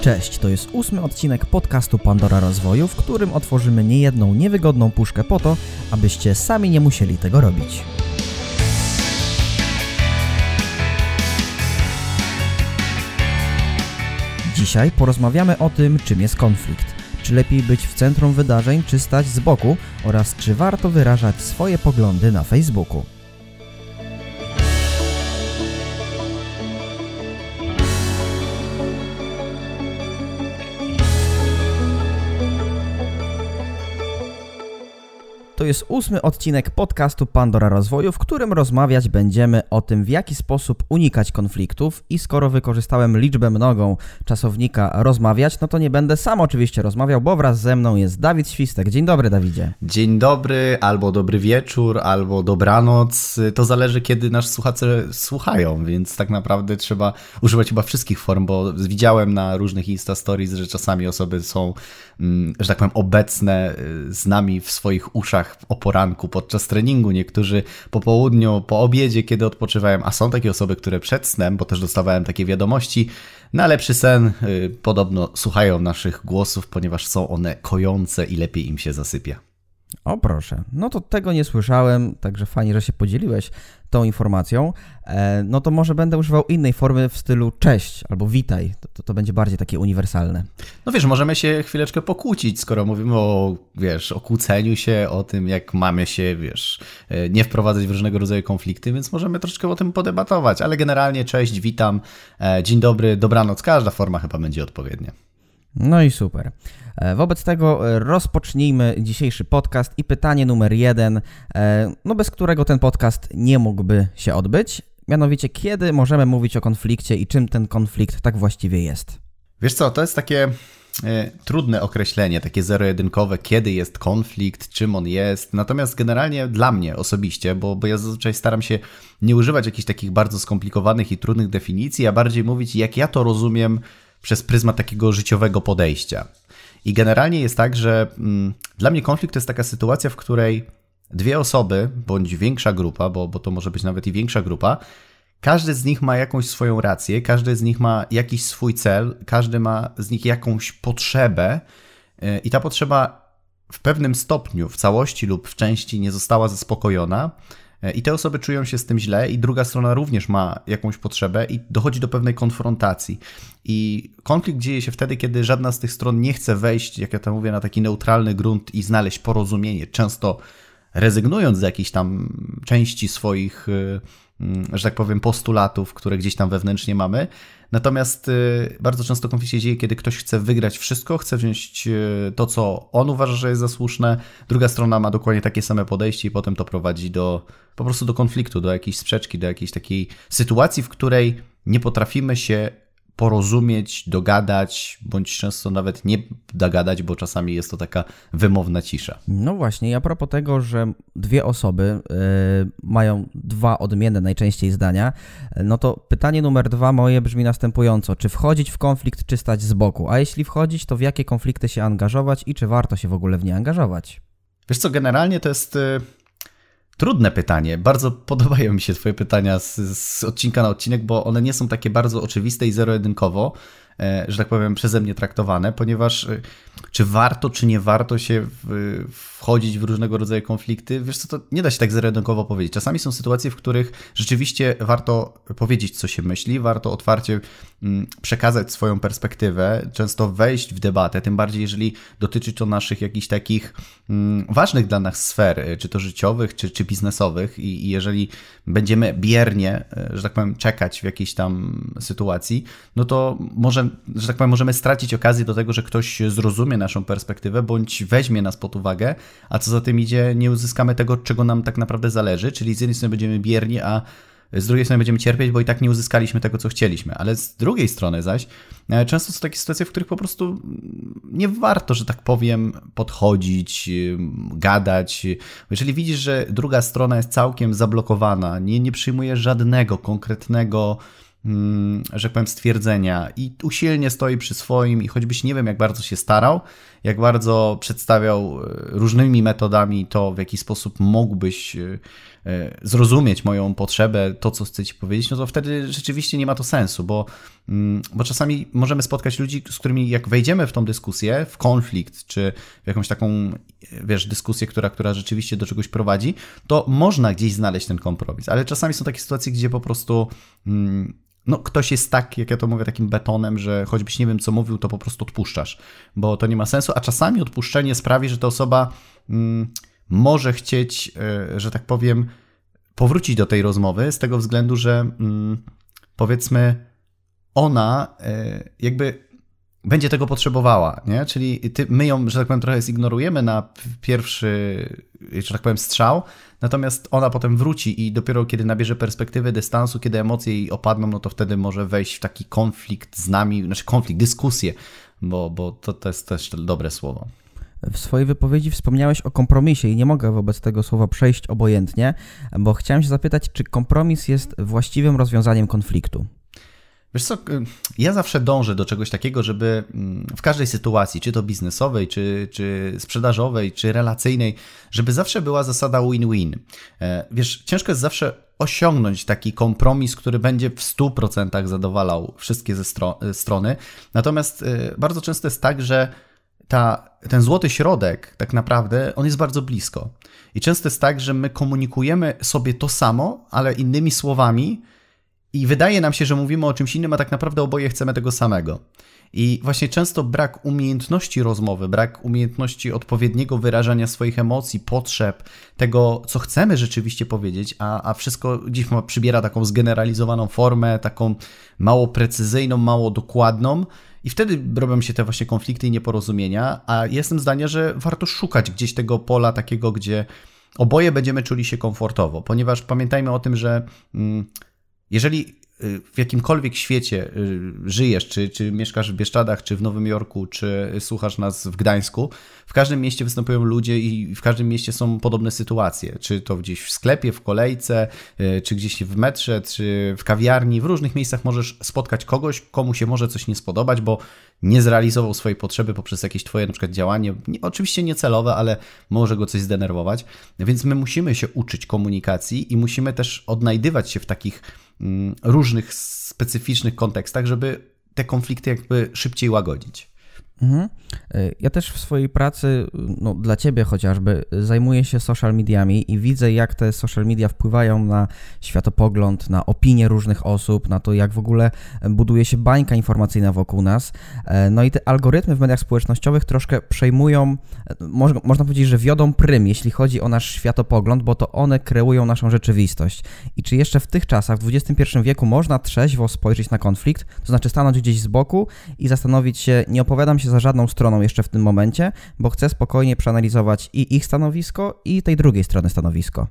Cześć, to jest ósmy odcinek podcastu Pandora Rozwoju, w którym otworzymy niejedną niewygodną puszkę po to, abyście sami nie musieli tego robić. Dzisiaj porozmawiamy o tym, czym jest konflikt. Czy lepiej być w centrum wydarzeń, czy stać z boku oraz czy warto wyrażać swoje poglądy na Facebooku. To jest ósmy odcinek podcastu Pandora Rozwoju, w którym rozmawiać będziemy o tym, w jaki sposób unikać konfliktów. I skoro wykorzystałem liczbę mnogą czasownika rozmawiać, no to nie będę sam oczywiście rozmawiał, bo wraz ze mną jest Dawid Świstek. Dzień dobry, Dawidzie. Dzień dobry, albo dobry wieczór, albo dobranoc. To zależy, kiedy nasz słuchacze słuchają, więc tak naprawdę trzeba używać chyba wszystkich form, bo widziałem na różnych Insta Stories, że czasami osoby są, że tak powiem, obecne y, z nami w swoich uszach o poranku, podczas treningu, niektórzy po południu, po obiedzie, kiedy odpoczywają, a są takie osoby, które przed snem, bo też dostawałem takie wiadomości, na lepszy sen y, podobno słuchają naszych głosów, ponieważ są one kojące i lepiej im się zasypia. O proszę, no to tego nie słyszałem, także fajnie, że się podzieliłeś tą informacją. E, no to może będę używał innej formy w stylu cześć albo witaj. To, to, to, będzie bardziej takie uniwersalne. No wiesz, możemy się chwileczkę pokłócić, skoro mówimy o, wiesz, o kłóceniu się, o tym, jak mamy się, wiesz, e, nie wprowadzać w różnego rodzaju konflikty, więc możemy troszeczkę o tym podebatować, ale generalnie cześć, witam, e, dzień dobry, dobranoc, każda forma chyba będzie odpowiednia. No i super. E, wobec tego e, rozpocznijmy dzisiejszy podcast i pytanie numer jeden, e, no bez którego ten podcast nie mógłby się odbyć. Mianowicie, kiedy możemy mówić o konflikcie i czym ten konflikt tak właściwie jest? Wiesz co, to jest takie trudne określenie, takie zero-jedynkowe, kiedy jest konflikt, czym on jest. Natomiast generalnie dla mnie osobiście, bo, bo ja zazwyczaj staram się nie używać jakichś takich bardzo skomplikowanych i trudnych definicji, a bardziej mówić, jak ja to rozumiem przez pryzmat takiego życiowego podejścia. I generalnie jest tak, że mm, dla mnie konflikt to jest taka sytuacja, w której dwie osoby, bądź większa grupa, bo, bo to może być nawet i większa grupa, każdy z nich ma jakąś swoją rację, każdy z nich ma jakiś swój cel, każdy ma z nich jakąś potrzebę, y, i ta potrzeba w pewnym stopniu, w całości lub w części nie została zaspokojona. E, I te osoby czują się z tym źle, i druga strona również ma jakąś potrzebę, i dochodzi do pewnej konfrontacji. I konflikt dzieje się wtedy, kiedy żadna z tych stron nie chce wejść, jak ja to mówię, na taki neutralny grunt i znaleźć porozumienie. Często rezygnując z jakichś tam części swoich, y, że tak powiem, postulatów, które gdzieś tam wewnętrznie mamy. Natomiast y, bardzo często konflikt się dzieje, kiedy ktoś chce wygrać wszystko, chce wziąć y, to, co on uważa, że jest za słuszne, druga strona ma dokładnie takie same podejście i potem to prowadzi do po prostu do konfliktu, do jakiejś sprzeczki, do jakiejś takiej sytuacji, w której nie potrafimy się porozumieć, dogadać, bądź często nawet nie dogadać, bo czasami jest to taka wymowna cisza. No właśnie, a propos tego, że dwie osoby yy, mają dwa odmienne najczęściej zdania, no to pytanie numer dwa moje brzmi następująco. Czy wchodzić w konflikt, czy stać z boku? A jeśli wchodzić, to w jakie konflikty się angażować i czy warto się w ogóle w nie angażować? Wiesz co, generalnie to jest y, Trudne pytanie. Bardzo podobają mi się Twoje pytania z, z, odcinka na odcinek, bo one nie są takie bardzo oczywiste i zero-jedynkowo, e, że tak powiem, przeze mnie traktowane, ponieważ e, czy warto, czy nie warto się w, wchodzić w różnego rodzaju konflikty, wiesz co, to nie da się tak zero-jedynkowo powiedzieć. Czasami są sytuacje, w których rzeczywiście warto powiedzieć, co się myśli, warto otwarcie przekazać swoją perspektywę, często wejść w debatę, tym bardziej jeżeli dotyczy to naszych jakichś takich mm, ważnych dla nas sfer, e, czy to życiowych, czy, czy biznesowych i, jeżeli będziemy biernie, e, że tak powiem, czekać w jakiejś tam sytuacji, no to może, że tak powiem, możemy stracić okazję do tego, że ktoś zrozumie naszą perspektywę, bądź weźmie nas pod uwagę, a co za tym idzie, nie uzyskamy tego, czego nam tak naprawdę zależy, czyli z jednej strony będziemy bierni, a z drugiej strony będziemy cierpieć, bo i tak nie uzyskaliśmy tego, co chcieliśmy. Ale z drugiej strony zaś, e, często są takie sytuacje, w których po prostu nie warto, że tak powiem, podchodzić, gadać. Jeżeli widzisz, że druga strona jest całkiem zablokowana, nie, nie przyjmuje żadnego konkretnego mm, że powiem, stwierdzenia i usilnie stoi przy swoim i choćbyś nie wiem, jak bardzo się starał, jak bardzo przedstawiał e, różnymi metodami to, w jaki sposób mógłbyś e, zrozumieć moją potrzebę, to, co chcę ci powiedzieć, no to wtedy rzeczywiście nie ma to sensu, bo, mm, bo czasami możemy spotkać ludzi, z którymi jak wejdziemy w tą dyskusję, w konflikt, czy w jakąś taką, wiesz, dyskusję, która, która rzeczywiście do czegoś prowadzi, to można gdzieś znaleźć ten kompromis, ale czasami są takie sytuacje, gdzie po prostu mm, no, ktoś jest tak, jak ja to mówię, takim betonem, że choćbyś nie wiem, co mówił, to po prostu odpuszczasz, bo to nie ma sensu, a czasami odpuszczenie sprawi, że ta osoba mm, może chcieć, y, że tak powiem, powrócić do tej rozmowy z tego względu, że mm, powiedzmy ona y, jakby będzie tego potrzebowała, nie? Czyli ty, my ją, że tak powiem, trochę zignorujemy na pierwszy, że tak powiem, strzał, natomiast ona potem wróci i dopiero kiedy nabierze perspektywy dystansu, kiedy emocje jej opadną, no to wtedy może wejść w taki konflikt z nami, znaczy konflikt, dyskusję, bo, bo to, to jest też dobre słowo. W swojej wypowiedzi wspomniałeś o kompromisie i nie mogę wobec tego słowa przejść obojętnie, bo chciałem się zapytać, czy kompromis jest właściwym rozwiązaniem konfliktu? Wiesz co, ja zawsze dążę do czegoś takiego, żeby mm, w każdej sytuacji, czy to biznesowej, czy, czy sprzedażowej, czy relacyjnej, żeby zawsze była zasada win-win. E, wiesz, ciężko jest zawsze osiągnąć taki kompromis, który będzie w 100% zadowalał wszystkie ze stro strony. Natomiast y, bardzo często jest tak, że ta, ten złoty środek, tak naprawdę, on jest bardzo blisko. I często jest tak, że my komunikujemy sobie to samo, ale innymi słowami, i wydaje nam się, że mówimy o czymś innym, a tak naprawdę oboje chcemy tego samego. I właśnie często brak umiejętności rozmowy, brak umiejętności odpowiedniego wyrażania swoich emocji, potrzeb, tego, co chcemy rzeczywiście powiedzieć, a, a wszystko dziś przybiera taką zgeneralizowaną formę, taką mało precyzyjną, mało dokładną. I wtedy robią się te właśnie konflikty i nieporozumienia, a jestem zdania, że warto szukać gdzieś tego pola takiego, gdzie oboje będziemy czuli się komfortowo, ponieważ pamiętajmy o tym, że. Mm, jeżeli w jakimkolwiek świecie y, żyjesz, czy, czy mieszkasz w Bieszczadach, czy w Nowym Jorku, czy słuchasz nas w Gdańsku, w każdym mieście występują ludzie i w każdym mieście są podobne sytuacje. Czy to gdzieś w sklepie, w kolejce, y, czy gdzieś w metrze, czy w kawiarni. W różnych miejscach możesz spotkać kogoś, komu się może coś nie spodobać, bo nie zrealizował swojej potrzeby poprzez jakieś twoje na przykład działanie, nie, oczywiście niecelowe, ale może go coś zdenerwować. Więc my musimy się uczyć komunikacji i musimy też odnajdywać się w takich różnych specyficznych kontekstach, żeby te konflikty jakby szybciej łagodzić. Mhm. Y, ja też w swojej pracy, no, dla ciebie chociażby, zajmuję się social mediami i widzę, jak te social media wpływają na światopogląd, na opinie różnych osób, na to, jak w ogóle buduje się bańka informacyjna wokół nas. E, no i te algorytmy w mediach społecznościowych troszkę przejmują, e, można powiedzieć, że wiodą prym, jeśli chodzi o nasz światopogląd, bo to one kreują naszą rzeczywistość. I czy jeszcze w tych czasach, w XXI wieku, można trzeźwo spojrzeć na konflikt, to znaczy stanąć gdzieś z boku i zastanowić się, nie opowiadam się się za żadną stroną jeszcze w tym momencie, bo chcę spokojnie przeanalizować i ich stanowisko, i tej drugiej strony stanowisko.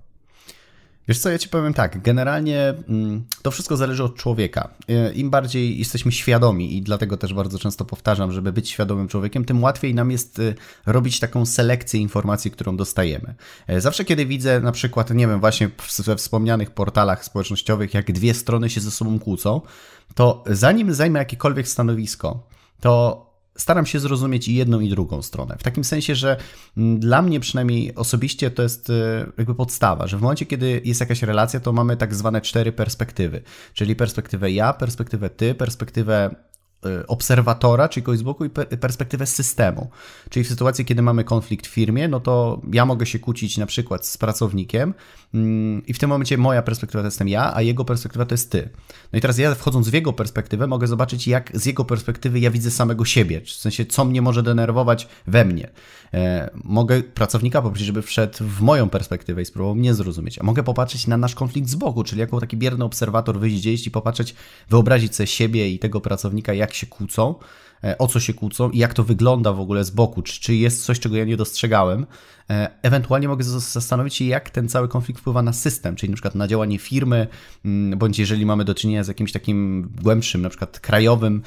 Wiesz co, ja ci powiem tak, generalnie mm, to wszystko zależy od człowieka. E, Im bardziej jesteśmy świadomi i dlatego też bardzo często powtarzam, żeby być świadomym człowiekiem, tym łatwiej nam jest e, robić taką selekcję informacji, którą dostajemy. E, zawsze kiedy widzę na przykład, nie wiem, właśnie we wspomnianych portalach społecznościowych, jak dwie strony się ze sobą kłócą, to zanim zajmę jakiekolwiek stanowisko, to staram się zrozumieć i jedną, i drugą stronę. W takim sensie, że mm, dla mnie przynajmniej osobiście to jest e, jakby podstawa, że w momencie, kiedy jest jakaś relacja, to mamy tak zwane cztery perspektywy, czyli perspektywę ja, perspektywę ty, perspektywę obserwatora, czyli kogoś z boku i perspektywę systemu. Czyli w sytuacji, kiedy mamy konflikt w firmie, no to ja mogę się kłócić na przykład z pracownikiem mm, i w tym momencie moja perspektywa to jestem ja, a jego perspektywa to jest ty. No i teraz ja wchodząc w jego perspektywę mogę zobaczyć, jak z jego perspektywy ja widzę samego siebie, w sensie co mnie może denerwować we mnie. E, mogę pracownika poprosić, żeby wszedł w moją perspektywę i spróbował mnie zrozumieć, a mogę popatrzeć na nasz konflikt z boku, czyli jako taki bierny obserwator wyjść gdzieś i popatrzeć, wyobrazić sobie siebie i tego pracownika, jak się kłócą e, o co się kłócą i jak to wygląda w ogóle z boku, czy, czy jest coś, czego ja nie dostrzegałem. E, ewentualnie mogę zastanowić się, jak ten cały konflikt wpływa na system, czyli na przykład na działanie firmy, mm, bądź jeżeli mamy do czynienia z jakimś takim głębszym, na przykład krajowym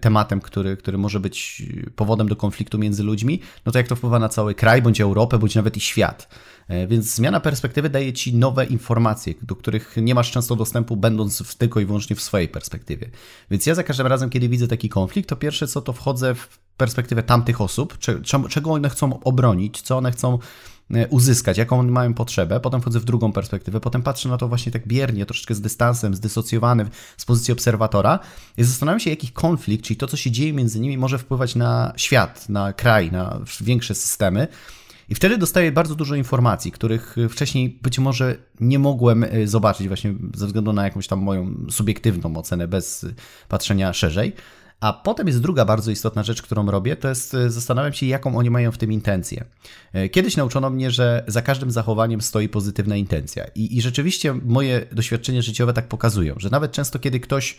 tematem, który, który może być powodem do konfliktu między ludźmi, no to jak to wpływa na cały kraj, bądź Europę, bądź nawet i świat. E, więc zmiana perspektywy daje ci nowe informacje, do których nie masz często dostępu, będąc w tylko i wyłącznie w swojej perspektywie. Więc ja za każdym razem, kiedy widzę taki konflikt, to pierwsze co to wchodzę w perspektywę tamtych osób, czego one chcą obronić, co one chcą e, uzyskać, jaką oni mają potrzebę, potem wchodzę w drugą perspektywę, potem patrzę na to właśnie tak biernie, troszeczkę z dystansem, zdysocjowany z pozycji obserwatora i zastanawiam się, jaki konflikt, czyli to, co się dzieje między nimi, może wpływać na świat, na kraj, na większe systemy i wtedy dostaję bardzo dużo informacji, których wcześniej być może nie mogłem e, zobaczyć, właśnie ze względu na jakąś tam moją subiektywną ocenę, bez patrzenia szerzej. A potem jest druga bardzo istotna rzecz, którą robię, to jest e, zastanawiam się, jaką oni mają w tym intencję. E, kiedyś nauczono mnie, że za każdym zachowaniem stoi pozytywna intencja. I, I rzeczywiście moje doświadczenia życiowe tak pokazują, że nawet często, kiedy ktoś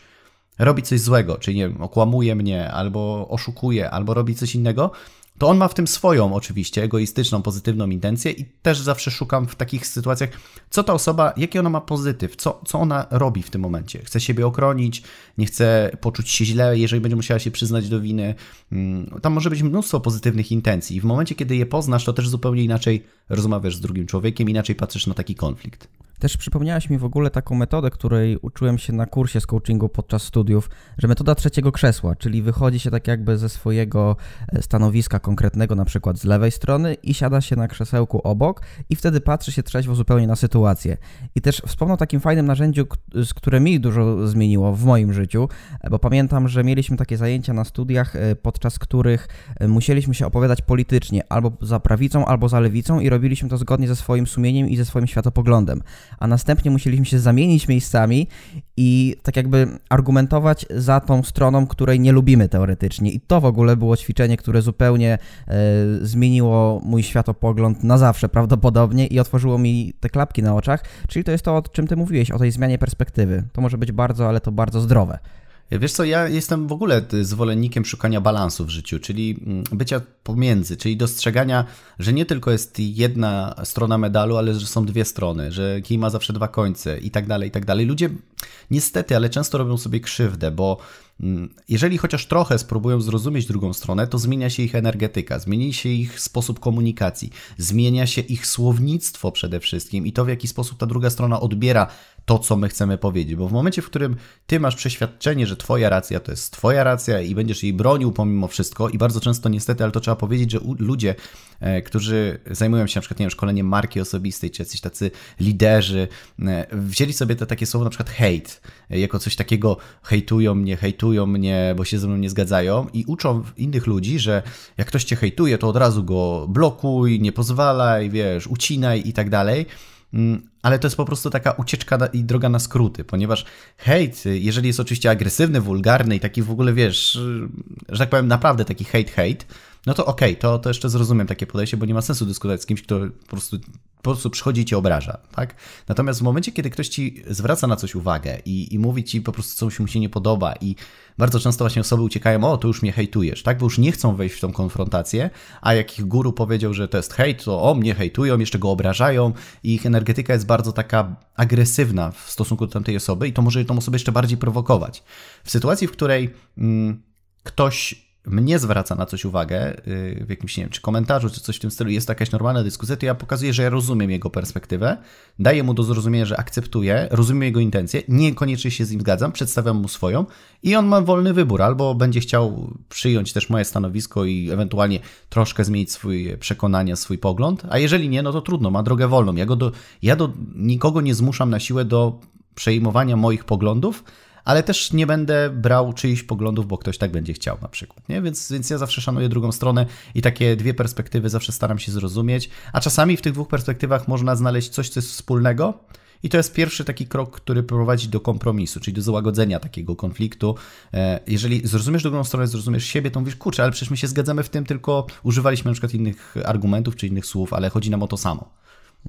robi coś złego, czyli nie wiem, okłamuje mnie, albo oszukuje, albo robi coś innego, to on ma w tym swoją oczywiście egoistyczną, pozytywną intencję i też zawsze szukam w takich sytuacjach, co ta osoba, jaki ona ma pozytyw, co, co ona robi w tym momencie. Chce siebie ochronić, nie chce poczuć się źle, jeżeli będzie musiała się przyznać do winy. Mm, tam może być mnóstwo pozytywnych intencji i w momencie, kiedy je poznasz, to też zupełnie inaczej rozmawiasz z drugim człowiekiem, inaczej patrzysz na taki konflikt. Też przypomniałaś mi w ogóle taką metodę, której uczyłem się na kursie z coachingu podczas studiów, że metoda trzeciego krzesła, czyli wychodzi się tak jakby ze swojego e, stanowiska konkretnego, na przykład z lewej strony i siada się na krzesełku obok i wtedy patrzy się trzeźwo zupełnie na sytuację. I też wspomnę o takim fajnym narzędziu, z które mi dużo zmieniło w moim życiu, e, bo pamiętam, że mieliśmy takie zajęcia na studiach, e, podczas których musieliśmy się opowiadać politycznie albo za prawicą, albo za lewicą i robiliśmy to zgodnie ze swoim sumieniem i ze swoim światopoglądem a następnie musieliśmy się zamienić miejscami i tak jakby argumentować za tą stroną, której nie lubimy teoretycznie. I to w ogóle było ćwiczenie, które zupełnie e, zmieniło mój światopogląd na zawsze prawdopodobnie i otworzyło mi te klapki na oczach. Czyli to jest to, o czym ty mówiłeś, o tej zmianie perspektywy. To może być bardzo, ale to bardzo zdrowe. Wiesz co, ja jestem w ogóle zwolennikiem szukania balansu w życiu, czyli mm, bycia pomiędzy, czyli dostrzegania, że nie tylko jest jedna strona medalu, ale że są dwie strony, że kij ma zawsze dwa końce i tak dalej, i tak dalej. Ludzie niestety, ale często robią sobie krzywdę, bo mm, jeżeli chociaż trochę spróbują zrozumieć drugą stronę, to zmienia się ich energetyka, zmieni się ich sposób komunikacji, zmienia się ich słownictwo przede wszystkim i to, w jaki sposób ta druga strona odbiera to, co my chcemy powiedzieć. Bo w momencie, w którym ty masz przeświadczenie, że twoja racja to jest twoja racja i będziesz jej bronił pomimo wszystko, i bardzo często niestety, ale to trzeba powiedzieć, że ludzie, e, którzy zajmują się na przykład, nie wiem, szkoleniem marki osobistej, czy jacyś tacy liderzy, e, wzięli sobie to takie słowo na przykład hate, jako coś takiego hejtują mnie, hejtują mnie, bo się ze mną nie zgadzają i uczą innych ludzi, że jak ktoś cię hejtuje, to od razu go blokuj, nie pozwalaj, wiesz, ucinaj i tak dalej. Ale to jest po prostu taka ucieczka i droga na skróty, ponieważ hejt, jeżeli jest oczywiście agresywny, wulgarny i taki w ogóle, wiesz, że tak powiem, naprawdę taki hate, hate, no to okej, okay, to, to jeszcze zrozumiem takie podejście, bo nie ma sensu dyskutować z kimś, kto po prostu, po prostu przychodzi i cię obraża, tak? Natomiast w momencie, kiedy ktoś ci zwraca na coś uwagę i, i mówi ci po prostu coś mu się nie podoba i bardzo często właśnie osoby uciekają, o, to już mnie hejtujesz, tak? Bo już nie chcą wejść w tą konfrontację, a jak ich guru powiedział, że to jest hejt, to o, mnie hejtują, jeszcze go obrażają i ich energetyka jest bardzo taka agresywna w stosunku do tamtej osoby i to może tą osobę jeszcze bardziej prowokować. W sytuacji, w której mm, ktoś mnie zwraca na coś uwagę y, w jakimś, nie wiem, czy komentarzu, czy coś w tym stylu, jest to jakaś normalna dyskusja, to ja pokazuję, że ja rozumiem jego perspektywę, daję mu do zrozumienia, że akceptuję, rozumiem jego intencje, niekoniecznie się z nim zgadzam, przedstawiam mu swoją i on ma wolny wybór, albo będzie chciał przyjąć też moje stanowisko i ewentualnie troszkę zmienić swoje przekonania, swój pogląd, a jeżeli nie, no to trudno, ma drogę wolną. Ja, go do, ja do nikogo nie zmuszam na siłę do przejmowania moich poglądów, ale też nie będę brał czyichś poglądów, bo ktoś tak będzie chciał na przykład, nie? Więc, więc ja zawsze szanuję drugą stronę i takie dwie perspektywy zawsze staram się zrozumieć, a czasami w tych dwóch perspektywach można znaleźć coś, co jest wspólnego, i to jest pierwszy taki krok, który prowadzi do kompromisu, czyli do załagodzenia takiego konfliktu. E, jeżeli zrozumiesz drugą stronę, zrozumiesz siebie, to mówisz, kurczę, ale przecież my się zgadzamy w tym, tylko używaliśmy na przykład innych argumentów czy innych słów, ale chodzi nam o to samo.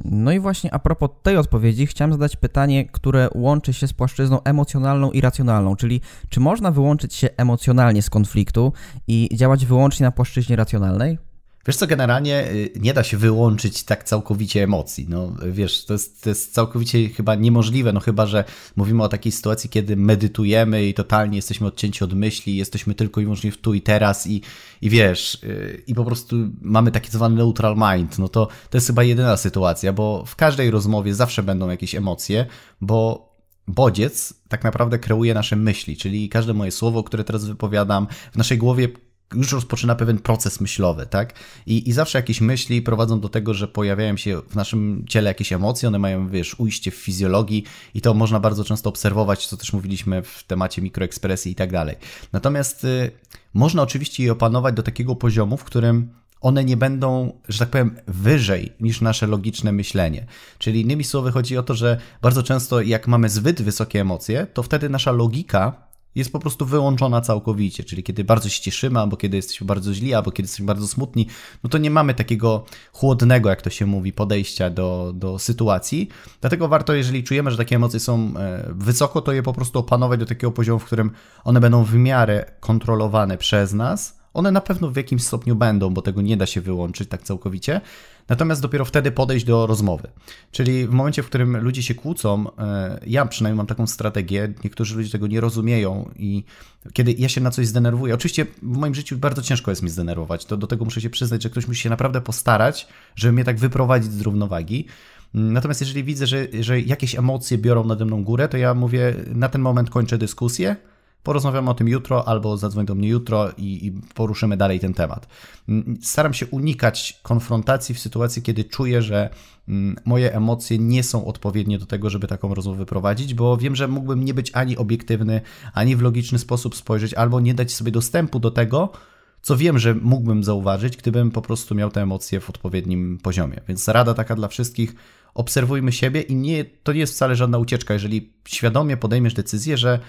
No i właśnie a propos tej odpowiedzi, chciałem zadać pytanie, które łączy się z płaszczyzną emocjonalną i racjonalną, czyli czy można wyłączyć się emocjonalnie z konfliktu i działać wyłącznie na płaszczyźnie racjonalnej? Wiesz co, generalnie y, nie da się wyłączyć tak całkowicie emocji. No wiesz, to jest, to jest całkowicie chyba niemożliwe, no chyba, że mówimy o takiej sytuacji, kiedy medytujemy i totalnie jesteśmy odcięci od myśli, jesteśmy tylko i wyłącznie w tu i teraz i, i wiesz, y, i po prostu mamy taki zwany neutral mind, no to to jest chyba jedyna sytuacja, bo w każdej rozmowie zawsze będą jakieś emocje, bo bodziec tak naprawdę kreuje nasze myśli, czyli każde moje słowo, które teraz wypowiadam, w naszej głowie już rozpoczyna pewien proces myślowy, tak? I, I zawsze jakieś myśli prowadzą do tego, że pojawiają się w naszym ciele jakieś emocje, one mają, wiesz, ujście w fizjologii i to można bardzo często obserwować, co też mówiliśmy w temacie mikroekspresji i tak dalej. Natomiast y, można oczywiście je opanować do takiego poziomu, w którym one nie będą, że tak powiem, wyżej niż nasze logiczne myślenie. Czyli innymi słowy chodzi o to, że bardzo często jak mamy zbyt wysokie emocje, to wtedy nasza logika jest po prostu wyłączona całkowicie, czyli kiedy bardzo się cieszymy, albo kiedy jesteśmy bardzo źli, albo kiedy jesteśmy bardzo smutni, no to nie mamy takiego chłodnego, jak to się mówi, podejścia do, do sytuacji. Dlatego warto, jeżeli czujemy, że takie emocje są e, wysoko, to je po prostu opanować do takiego poziomu, w którym one będą w miarę kontrolowane przez nas. One na pewno w jakimś stopniu będą, bo tego nie da się wyłączyć tak całkowicie, Natomiast dopiero wtedy podejść do rozmowy. Czyli w momencie, w którym ludzie się kłócą, e, ja przynajmniej mam taką strategię, niektórzy ludzie tego nie rozumieją i kiedy ja się na coś zdenerwuję, oczywiście w moim życiu bardzo ciężko jest mi zdenerwować, to do tego muszę się przyznać, że ktoś musi się naprawdę postarać, żeby mnie tak wyprowadzić z równowagi. Natomiast jeżeli widzę, że, że jakieś emocje biorą nade mną górę, to ja mówię, na ten moment kończę dyskusję, Porozmawiamy o tym jutro albo zadzwoń do mnie jutro i, i, poruszymy dalej ten temat. Mm, staram się unikać konfrontacji w sytuacji, kiedy czuję, że mm, moje emocje nie są odpowiednie do tego, żeby taką rozmowę prowadzić, bo wiem, że mógłbym nie być ani obiektywny, ani w logiczny sposób spojrzeć, albo nie dać sobie dostępu do tego, co wiem, że mógłbym zauważyć, gdybym po prostu miał te emocje w odpowiednim poziomie. Więc rada taka dla wszystkich, obserwujmy siebie i nie, to nie jest wcale żadna ucieczka. Jeżeli świadomie podejmiesz decyzję, że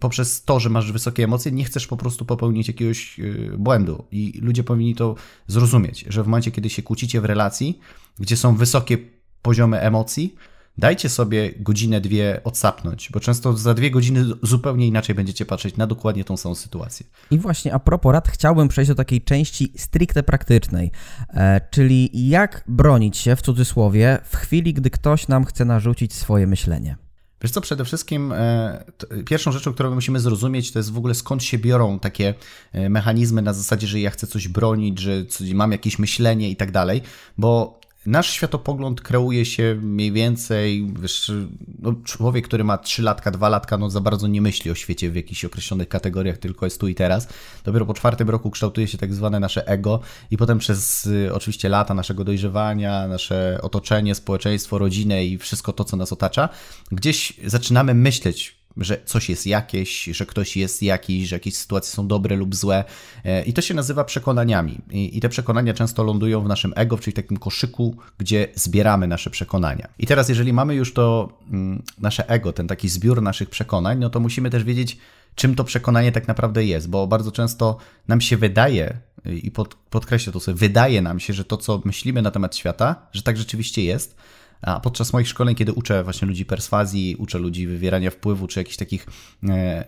poprzez to, że masz wysokie emocje, nie chcesz po prostu popełnić jakiegoś y, błędu. I ludzie powinni to zrozumieć, że w momencie, kiedy się kłócicie w relacji, gdzie są wysokie poziomy emocji, dajcie sobie godzinę, dwie odsapnąć, bo często za dwie godziny zupełnie inaczej będziecie patrzeć na dokładnie tą samą sytuację. I właśnie a propos rad, chciałbym przejść do takiej części stricte praktycznej, e, czyli jak bronić się w cudzysłowie w chwili, gdy ktoś nam chce narzucić swoje myślenie. Wiesz co, przede wszystkim e, pierwszą rzeczą, którą musimy zrozumieć, to jest w ogóle skąd się biorą takie e, mechanizmy na zasadzie, że ja chcę coś bronić, że mam jakieś myślenie i tak dalej, bo Nasz światopogląd kreuje się mniej więcej, wiesz, no, człowiek, który ma 3 latka, 2 latka, no za bardzo nie myśli o świecie w jakichś określonych kategoriach, tylko jest tu i teraz. Dopiero po czwartym roku kształtuje się tak zwane nasze ego i potem przez y, oczywiście lata naszego dojrzewania, nasze otoczenie, społeczeństwo, rodzinę i wszystko to, co nas otacza, gdzieś zaczynamy myśleć że coś jest jakieś, że ktoś jest jakiś, że jakieś sytuacje są dobre lub złe. E, I to się nazywa przekonaniami. I, te przekonania często lądują w naszym ego, czyli takim koszyku, gdzie zbieramy nasze przekonania. I teraz, jeżeli mamy już to mm, nasze ego, ten taki zbiór naszych przekonań, no to musimy też wiedzieć, czym to przekonanie tak naprawdę jest, bo bardzo często nam się wydaje, i pod, podkreślę to sobie, wydaje nam się, że to, co myślimy na temat świata, że tak rzeczywiście jest, a podczas moich szkoleń, kiedy uczę właśnie ludzi perswazji, uczę ludzi wywierania wpływu, czy jakichś takich e,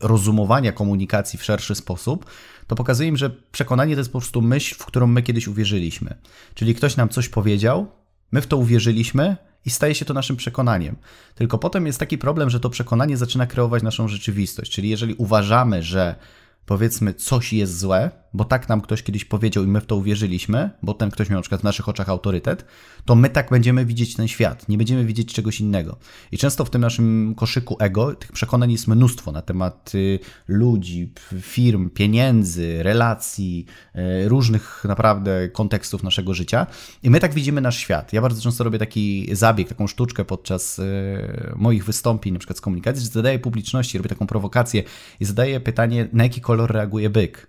rozumowania komunikacji w szerszy sposób, to pokazuję im, że przekonanie to jest po prostu myśl, w którą my kiedyś uwierzyliśmy. Czyli ktoś nam coś powiedział, my w to uwierzyliśmy i staje się to naszym przekonaniem. Tylko potem jest taki problem, że to przekonanie zaczyna kreować naszą rzeczywistość. Czyli jeżeli uważamy, że powiedzmy coś jest złe, bo tak nam ktoś kiedyś powiedział i my w to uwierzyliśmy, bo ten ktoś miał na przykład w naszych oczach autorytet, to my tak będziemy widzieć ten świat, nie będziemy widzieć czegoś innego. I często w tym naszym koszyku ego tych przekonań jest mnóstwo na temat y, ludzi, firm, pieniędzy, relacji, y, różnych naprawdę kontekstów naszego życia. I my tak widzimy nasz świat. Ja bardzo często robię taki zabieg, taką sztuczkę podczas y, moich wystąpień, na przykład z komunikacji, że zadaję publiczności, robię taką prowokację i zadaję pytanie, na jaki kolor reaguje byk.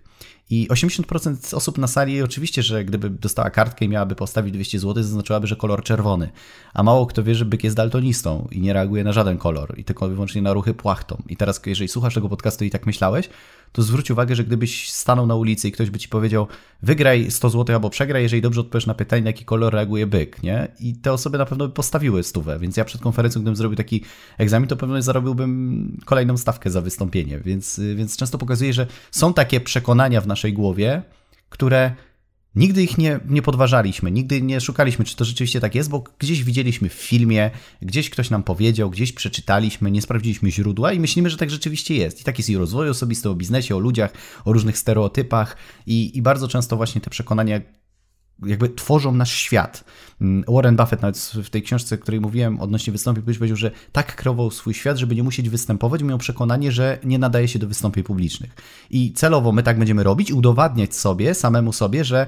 I 80% osób na sali oczywiście, że gdyby dostała kartkę i miałaby postawić 200 zł, zaznaczyłaby, że kolor czerwony. A mało kto wie, że byk jest daltonistą i nie reaguje na żaden kolor i tylko wyłącznie na ruchy płachtą. I teraz, jeżeli słuchasz tego podcastu i tak myślałeś, to zwróć uwagę, że gdybyś stanął na ulicy i ktoś by ci powiedział, wygraj 100 zł albo przegraj, jeżeli dobrze odpowiesz na pytanie, na jaki kolor reaguje byk, nie? I te osoby na pewno by postawiły stówę, więc ja przed konferencją, gdybym zrobił taki egzamin, to pewnie zarobiłbym kolejną stawkę za wystąpienie, więc, więc często pokazuje, że są takie przekonania w naszej głowie, które Nigdy ich nie, nie podważaliśmy, nigdy nie szukaliśmy, czy to rzeczywiście tak jest, bo gdzieś widzieliśmy w filmie, gdzieś ktoś nam powiedział, gdzieś przeczytaliśmy, nie sprawdziliśmy źródła i myślimy, że tak rzeczywiście jest. I tak jest i o rozwoju osobistym, o biznesie, o ludziach, o różnych stereotypach i, i bardzo często właśnie te przekonania jakby tworzą nasz świat. Mm, Warren Buffett nawet w tej książce, o której mówiłem odnośnie wystąpień, powiedział, że tak kreował swój świat, żeby nie musieć występować, miał przekonanie, że nie nadaje się do wystąpień publicznych. I celowo my tak będziemy robić, udowadniać sobie, samemu sobie, że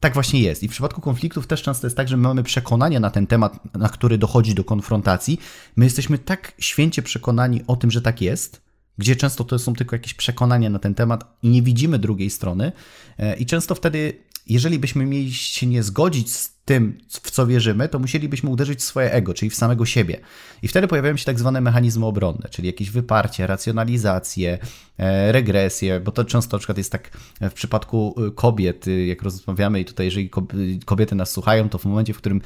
tak właśnie jest. I w przypadku konfliktów też często jest tak, że my mamy przekonania na ten temat, na który dochodzi do konfrontacji. My jesteśmy tak święcie przekonani o tym, że tak jest, gdzie często to są tylko jakieś przekonania na ten temat i nie widzimy drugiej strony. E, I często wtedy jeżeli byśmy mieli się nie zgodzić z tym, w co wierzymy, to musielibyśmy uderzyć w swoje ego, czyli w samego siebie. I wtedy pojawiają się tak zwane mechanizmy obronne, czyli jakieś wyparcie, racjonalizacje, e, regresje, bo to często na przykład jest tak w przypadku e, kobiet, e, jak rozmawiamy i tutaj jeżeli kobiety nas słuchają, to w momencie, w którym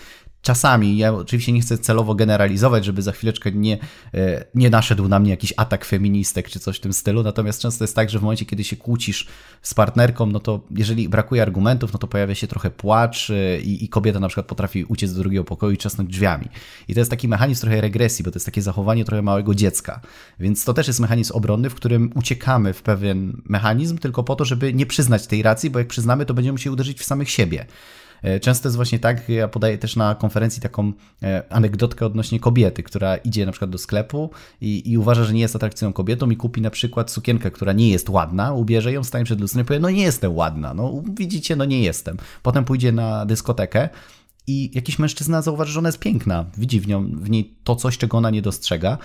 czasami, ja oczywiście nie chcę celowo generalizować, żeby za chwileczkę nie, e, nie naszedł na mnie jakiś atak feministek czy coś w tym stylu, natomiast często jest tak, że w momencie, kiedy się kłócisz z partnerką, no to jeżeli brakuje argumentów, no to pojawia się trochę płacz e, i, i kobieta na przykład potrafi uciec do drugiego pokoju i drzwiami. I to jest taki mechanizm trochę regresji, bo to jest takie zachowanie trochę małego dziecka. Więc to też jest mechanizm obronny, w którym uciekamy w pewien mechanizm tylko po to, żeby nie przyznać tej racji, bo jak przyznamy, to będziemy musieli uderzyć w samych siebie. E, często jest właśnie tak, ja podaję też na konferencji taką e, anegdotkę odnośnie kobiety, która idzie na przykład do sklepu i, i uważa, że nie jest atrakcyjną kobietą i kupi na przykład sukienkę, która nie jest ładna, ubierze ją, stanie przed lustrem i powie, no nie jestem ładna, no widzicie, no nie jestem. Potem pójdzie na dyskotekę i jakiś mężczyzna zauważy, że ona jest piękna, widzi w, nią, w niej to coś, czego ona nie dostrzega,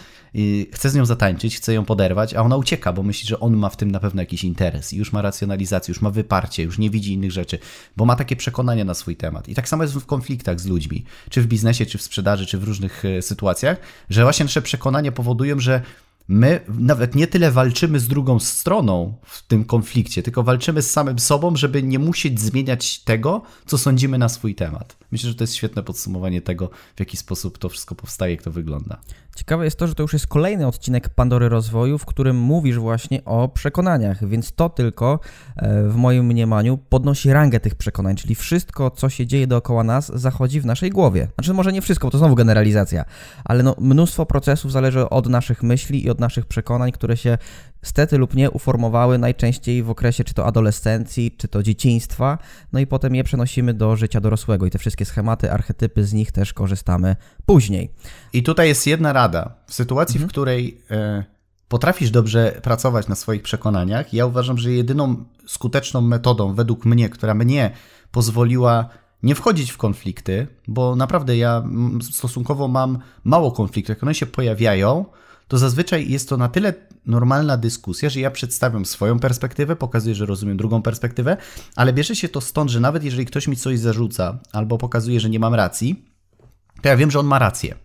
chce z nią zatańczyć, chce ją poderwać, a ona ucieka, bo myśli, że on ma w tym na pewno jakiś interes i już ma racjonalizację, już ma wyparcie, już nie widzi innych rzeczy, bo ma takie przekonania na swój temat. I tak samo jest w konfliktach z ludźmi, czy w biznesie, czy w sprzedaży, czy w różnych e, sytuacjach, że właśnie nasze przekonania powodują, że my nawet nie tyle walczymy z drugą stroną w tym konflikcie, tylko walczymy z samym sobą, żeby nie musieć zmieniać tego, co sądzimy na swój temat. Myślę, że to jest świetne podsumowanie tego, w jaki sposób to wszystko powstaje, jak to wygląda. Ciekawe jest to, że to już jest kolejny odcinek Pandory Rozwoju, w którym mówisz właśnie o przekonaniach, więc to tylko e, w moim mniemaniu podnosi rangę tych przekonań, czyli wszystko, co się dzieje dookoła nas, zachodzi w naszej głowie. Znaczy, może nie wszystko, bo to znowu generalizacja, ale no, mnóstwo procesów zależy od naszych myśli i od naszych przekonań, które się stety lub nie uformowały najczęściej w okresie czy to adolescencji, czy to dzieciństwa, no i potem je przenosimy do życia dorosłego i te wszystkie schematy, archetypy, z nich też korzystamy później. I tutaj jest jedna rada. W sytuacji, mhm. w której e, potrafisz dobrze pracować na swoich przekonaniach, ja uważam, że jedyną skuteczną metodą, według mnie, która mnie pozwoliła nie wchodzić w konflikty, bo naprawdę ja stosunkowo mam mało konfliktów. Jak one się pojawiają, to zazwyczaj jest to na tyle normalna dyskusja, że ja przedstawiam swoją perspektywę, pokazuję, że rozumiem drugą perspektywę, ale bierze się to stąd, że nawet jeżeli ktoś mi coś zarzuca albo pokazuje, że nie mam racji, to ja wiem, że on ma rację.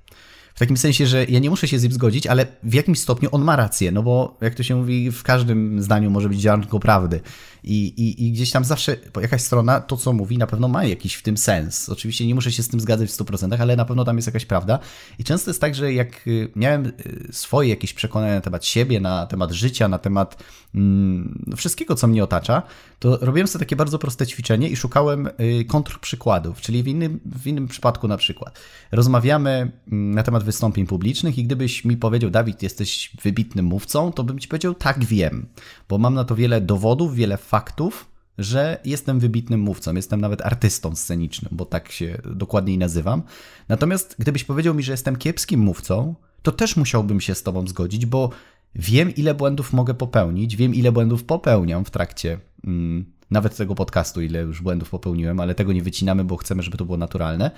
W takim sensie, że ja nie muszę się z nim zgodzić, ale w jakimś stopniu on ma rację, no bo jak to się mówi, w każdym zdaniu może być ziarnko prawdy. I, i, I gdzieś tam zawsze jakaś strona to, co mówi, na pewno ma jakiś w tym sens. Oczywiście nie muszę się z tym zgadzać w 100%, ale na pewno tam jest jakaś prawda. I często jest tak, że jak y, miałem y, swoje jakieś przekonania na temat siebie, na temat życia, na temat mm, wszystkiego, co mnie otacza, to robiłem sobie takie bardzo proste ćwiczenie i szukałem y, kontrprzykładów, czyli w innym, w innym przypadku na przykład. Rozmawiamy mm, na temat wystąpień publicznych i gdybyś mi powiedział, Dawid, jesteś wybitnym mówcą, to bym ci powiedział, tak wiem, bo mam na to wiele dowodów, wiele faktów, że jestem wybitnym mówcą, jestem nawet artystą scenicznym, bo tak się dokładniej nazywam. Natomiast gdybyś powiedział mi, że jestem kiepskim mówcą, to też musiałbym się z tobą zgodzić, bo wiem, ile błędów mogę popełnić, wiem, ile błędów popełniam w trakcie mm, nawet tego podcastu, ile już błędów popełniłem, ale tego nie wycinamy, bo chcemy, żeby to było naturalne.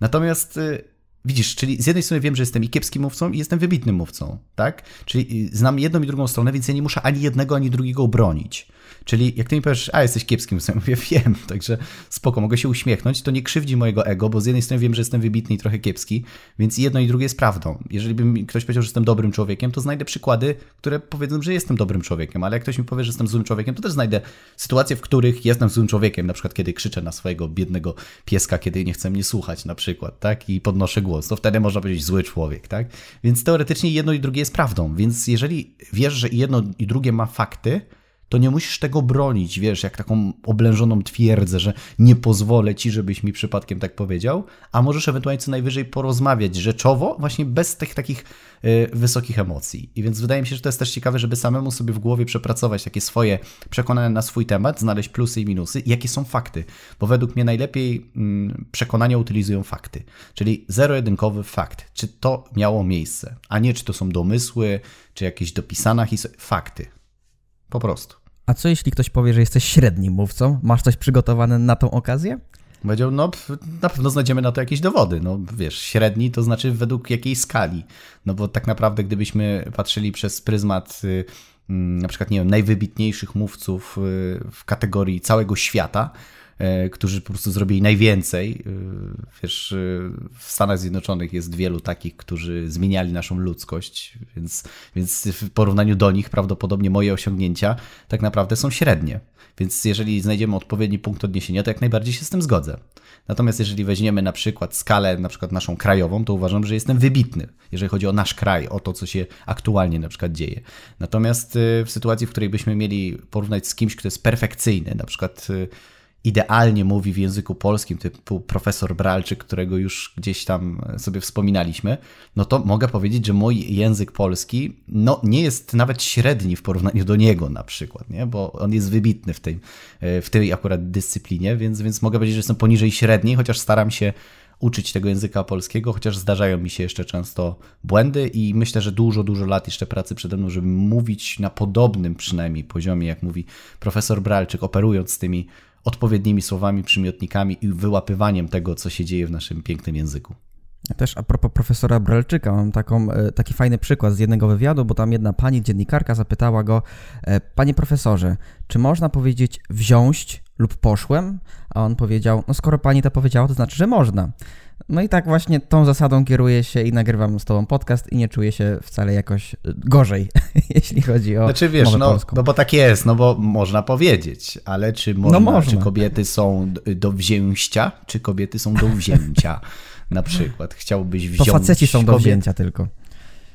Natomiast y, Widzisz, czyli z jednej strony wiem, że jestem i kiepskim mówcą, i jestem wybitnym mówcą, tak? Czyli znam jedną i drugą stronę, więc ja nie muszę ani jednego, ani drugiego bronić. Czyli jak ty mi powiesz, a jesteś kiepskim, to mówię, wiem, także spoko, mogę się uśmiechnąć, to nie krzywdzi mojego ego, bo z jednej strony wiem, że jestem wybitny i trochę kiepski, więc jedno i drugie jest prawdą. Jeżeli by mi ktoś powiedział, że jestem dobrym człowiekiem, to znajdę przykłady, które powiedzą, że jestem dobrym człowiekiem, ale jak ktoś mi powie, że jestem złym człowiekiem, to też znajdę sytuacje, w których jestem złym człowiekiem, na przykład kiedy krzyczę na swojego biednego pieska, kiedy nie chce mnie słuchać na przykład, tak, i podnoszę głos, to wtedy można powiedzieć zły człowiek, tak? Więc teoretycznie jedno i drugie jest prawdą, więc jeżeli wiesz, że jedno i drugie ma fakty, to nie musisz tego bronić, wiesz, jak taką oblężoną twierdzę, że nie pozwolę ci, żebyś mi przypadkiem tak powiedział, a możesz ewentualnie co najwyżej porozmawiać rzeczowo, właśnie bez tych takich y, wysokich emocji. I więc wydaje mi się, że to jest też ciekawe, żeby samemu sobie w głowie przepracować takie swoje przekonania na swój temat, znaleźć plusy i minusy, jakie są fakty, bo według mnie najlepiej mm, przekonania utylizują fakty, czyli zero-jedynkowy fakt, czy to miało miejsce, a nie czy to są domysły, czy jakieś dopisane fakty. Po prostu. A co jeśli ktoś powie, że jesteś średnim mówcą? Masz coś przygotowane na tą okazję? Powiedział, no na pewno znajdziemy na to jakieś dowody. No wiesz, średni to znaczy według jakiej skali. No bo tak naprawdę gdybyśmy patrzyli przez pryzmat y, mm, na przykład, nie wiem, najwybitniejszych mówców y, w kategorii całego świata, którzy po prostu zrobili najwięcej. E, wiesz, e, w Stanach Zjednoczonych jest wielu takich, którzy zmieniali naszą ludzkość, więc, więc w porównaniu do nich prawdopodobnie moje osiągnięcia tak naprawdę są średnie. Więc jeżeli znajdziemy odpowiedni punkt odniesienia, to jak najbardziej się z tym zgodzę. Natomiast jeżeli weźmiemy na przykład skalę, na przykład naszą krajową, to uważam, że jestem wybitny, jeżeli chodzi o nasz kraj, o to, co się aktualnie na przykład dzieje. Natomiast w sytuacji, w której byśmy mieli porównać z kimś, kto jest perfekcyjny, na przykład idealnie mówi w języku polskim, typu profesor Bralczyk, którego już gdzieś tam sobie wspominaliśmy, no to mogę powiedzieć, że mój język polski no, nie jest nawet średni w porównaniu do niego na przykład, nie? bo on jest wybitny w tej, w tej akurat dyscyplinie, więc, więc mogę powiedzieć, że jestem poniżej średniej, chociaż staram się uczyć tego języka polskiego, chociaż zdarzają mi się jeszcze często błędy i myślę, że dużo, dużo lat jeszcze pracy przede mną, żeby mówić na podobnym przynajmniej poziomie, jak mówi profesor Bralczyk, operując z tymi odpowiednimi słowami, przymiotnikami i wyłapywaniem tego, co się dzieje w naszym pięknym języku. Też a propos profesora Brelczyka, mam taką, e, taki fajny przykład z jednego wywiadu, bo tam jedna pani dziennikarka zapytała go, e, panie profesorze, czy można powiedzieć wziąć lub poszłem? A on powiedział, no skoro pani to powiedziała, to znaczy, że można. No i tak właśnie tą zasadą kieruję się i nagrywam z tobą podcast i nie czuję się wcale jakoś y, gorzej, jeśli chodzi o Znaczy wiesz, no, polską. no bo tak jest, no bo można powiedzieć, ale czy można, no można. czy kobiety są do wzięcia, czy kobiety są do wzięcia na przykład. Chciałbyś wziąć... To faceci są do wzięcia tylko.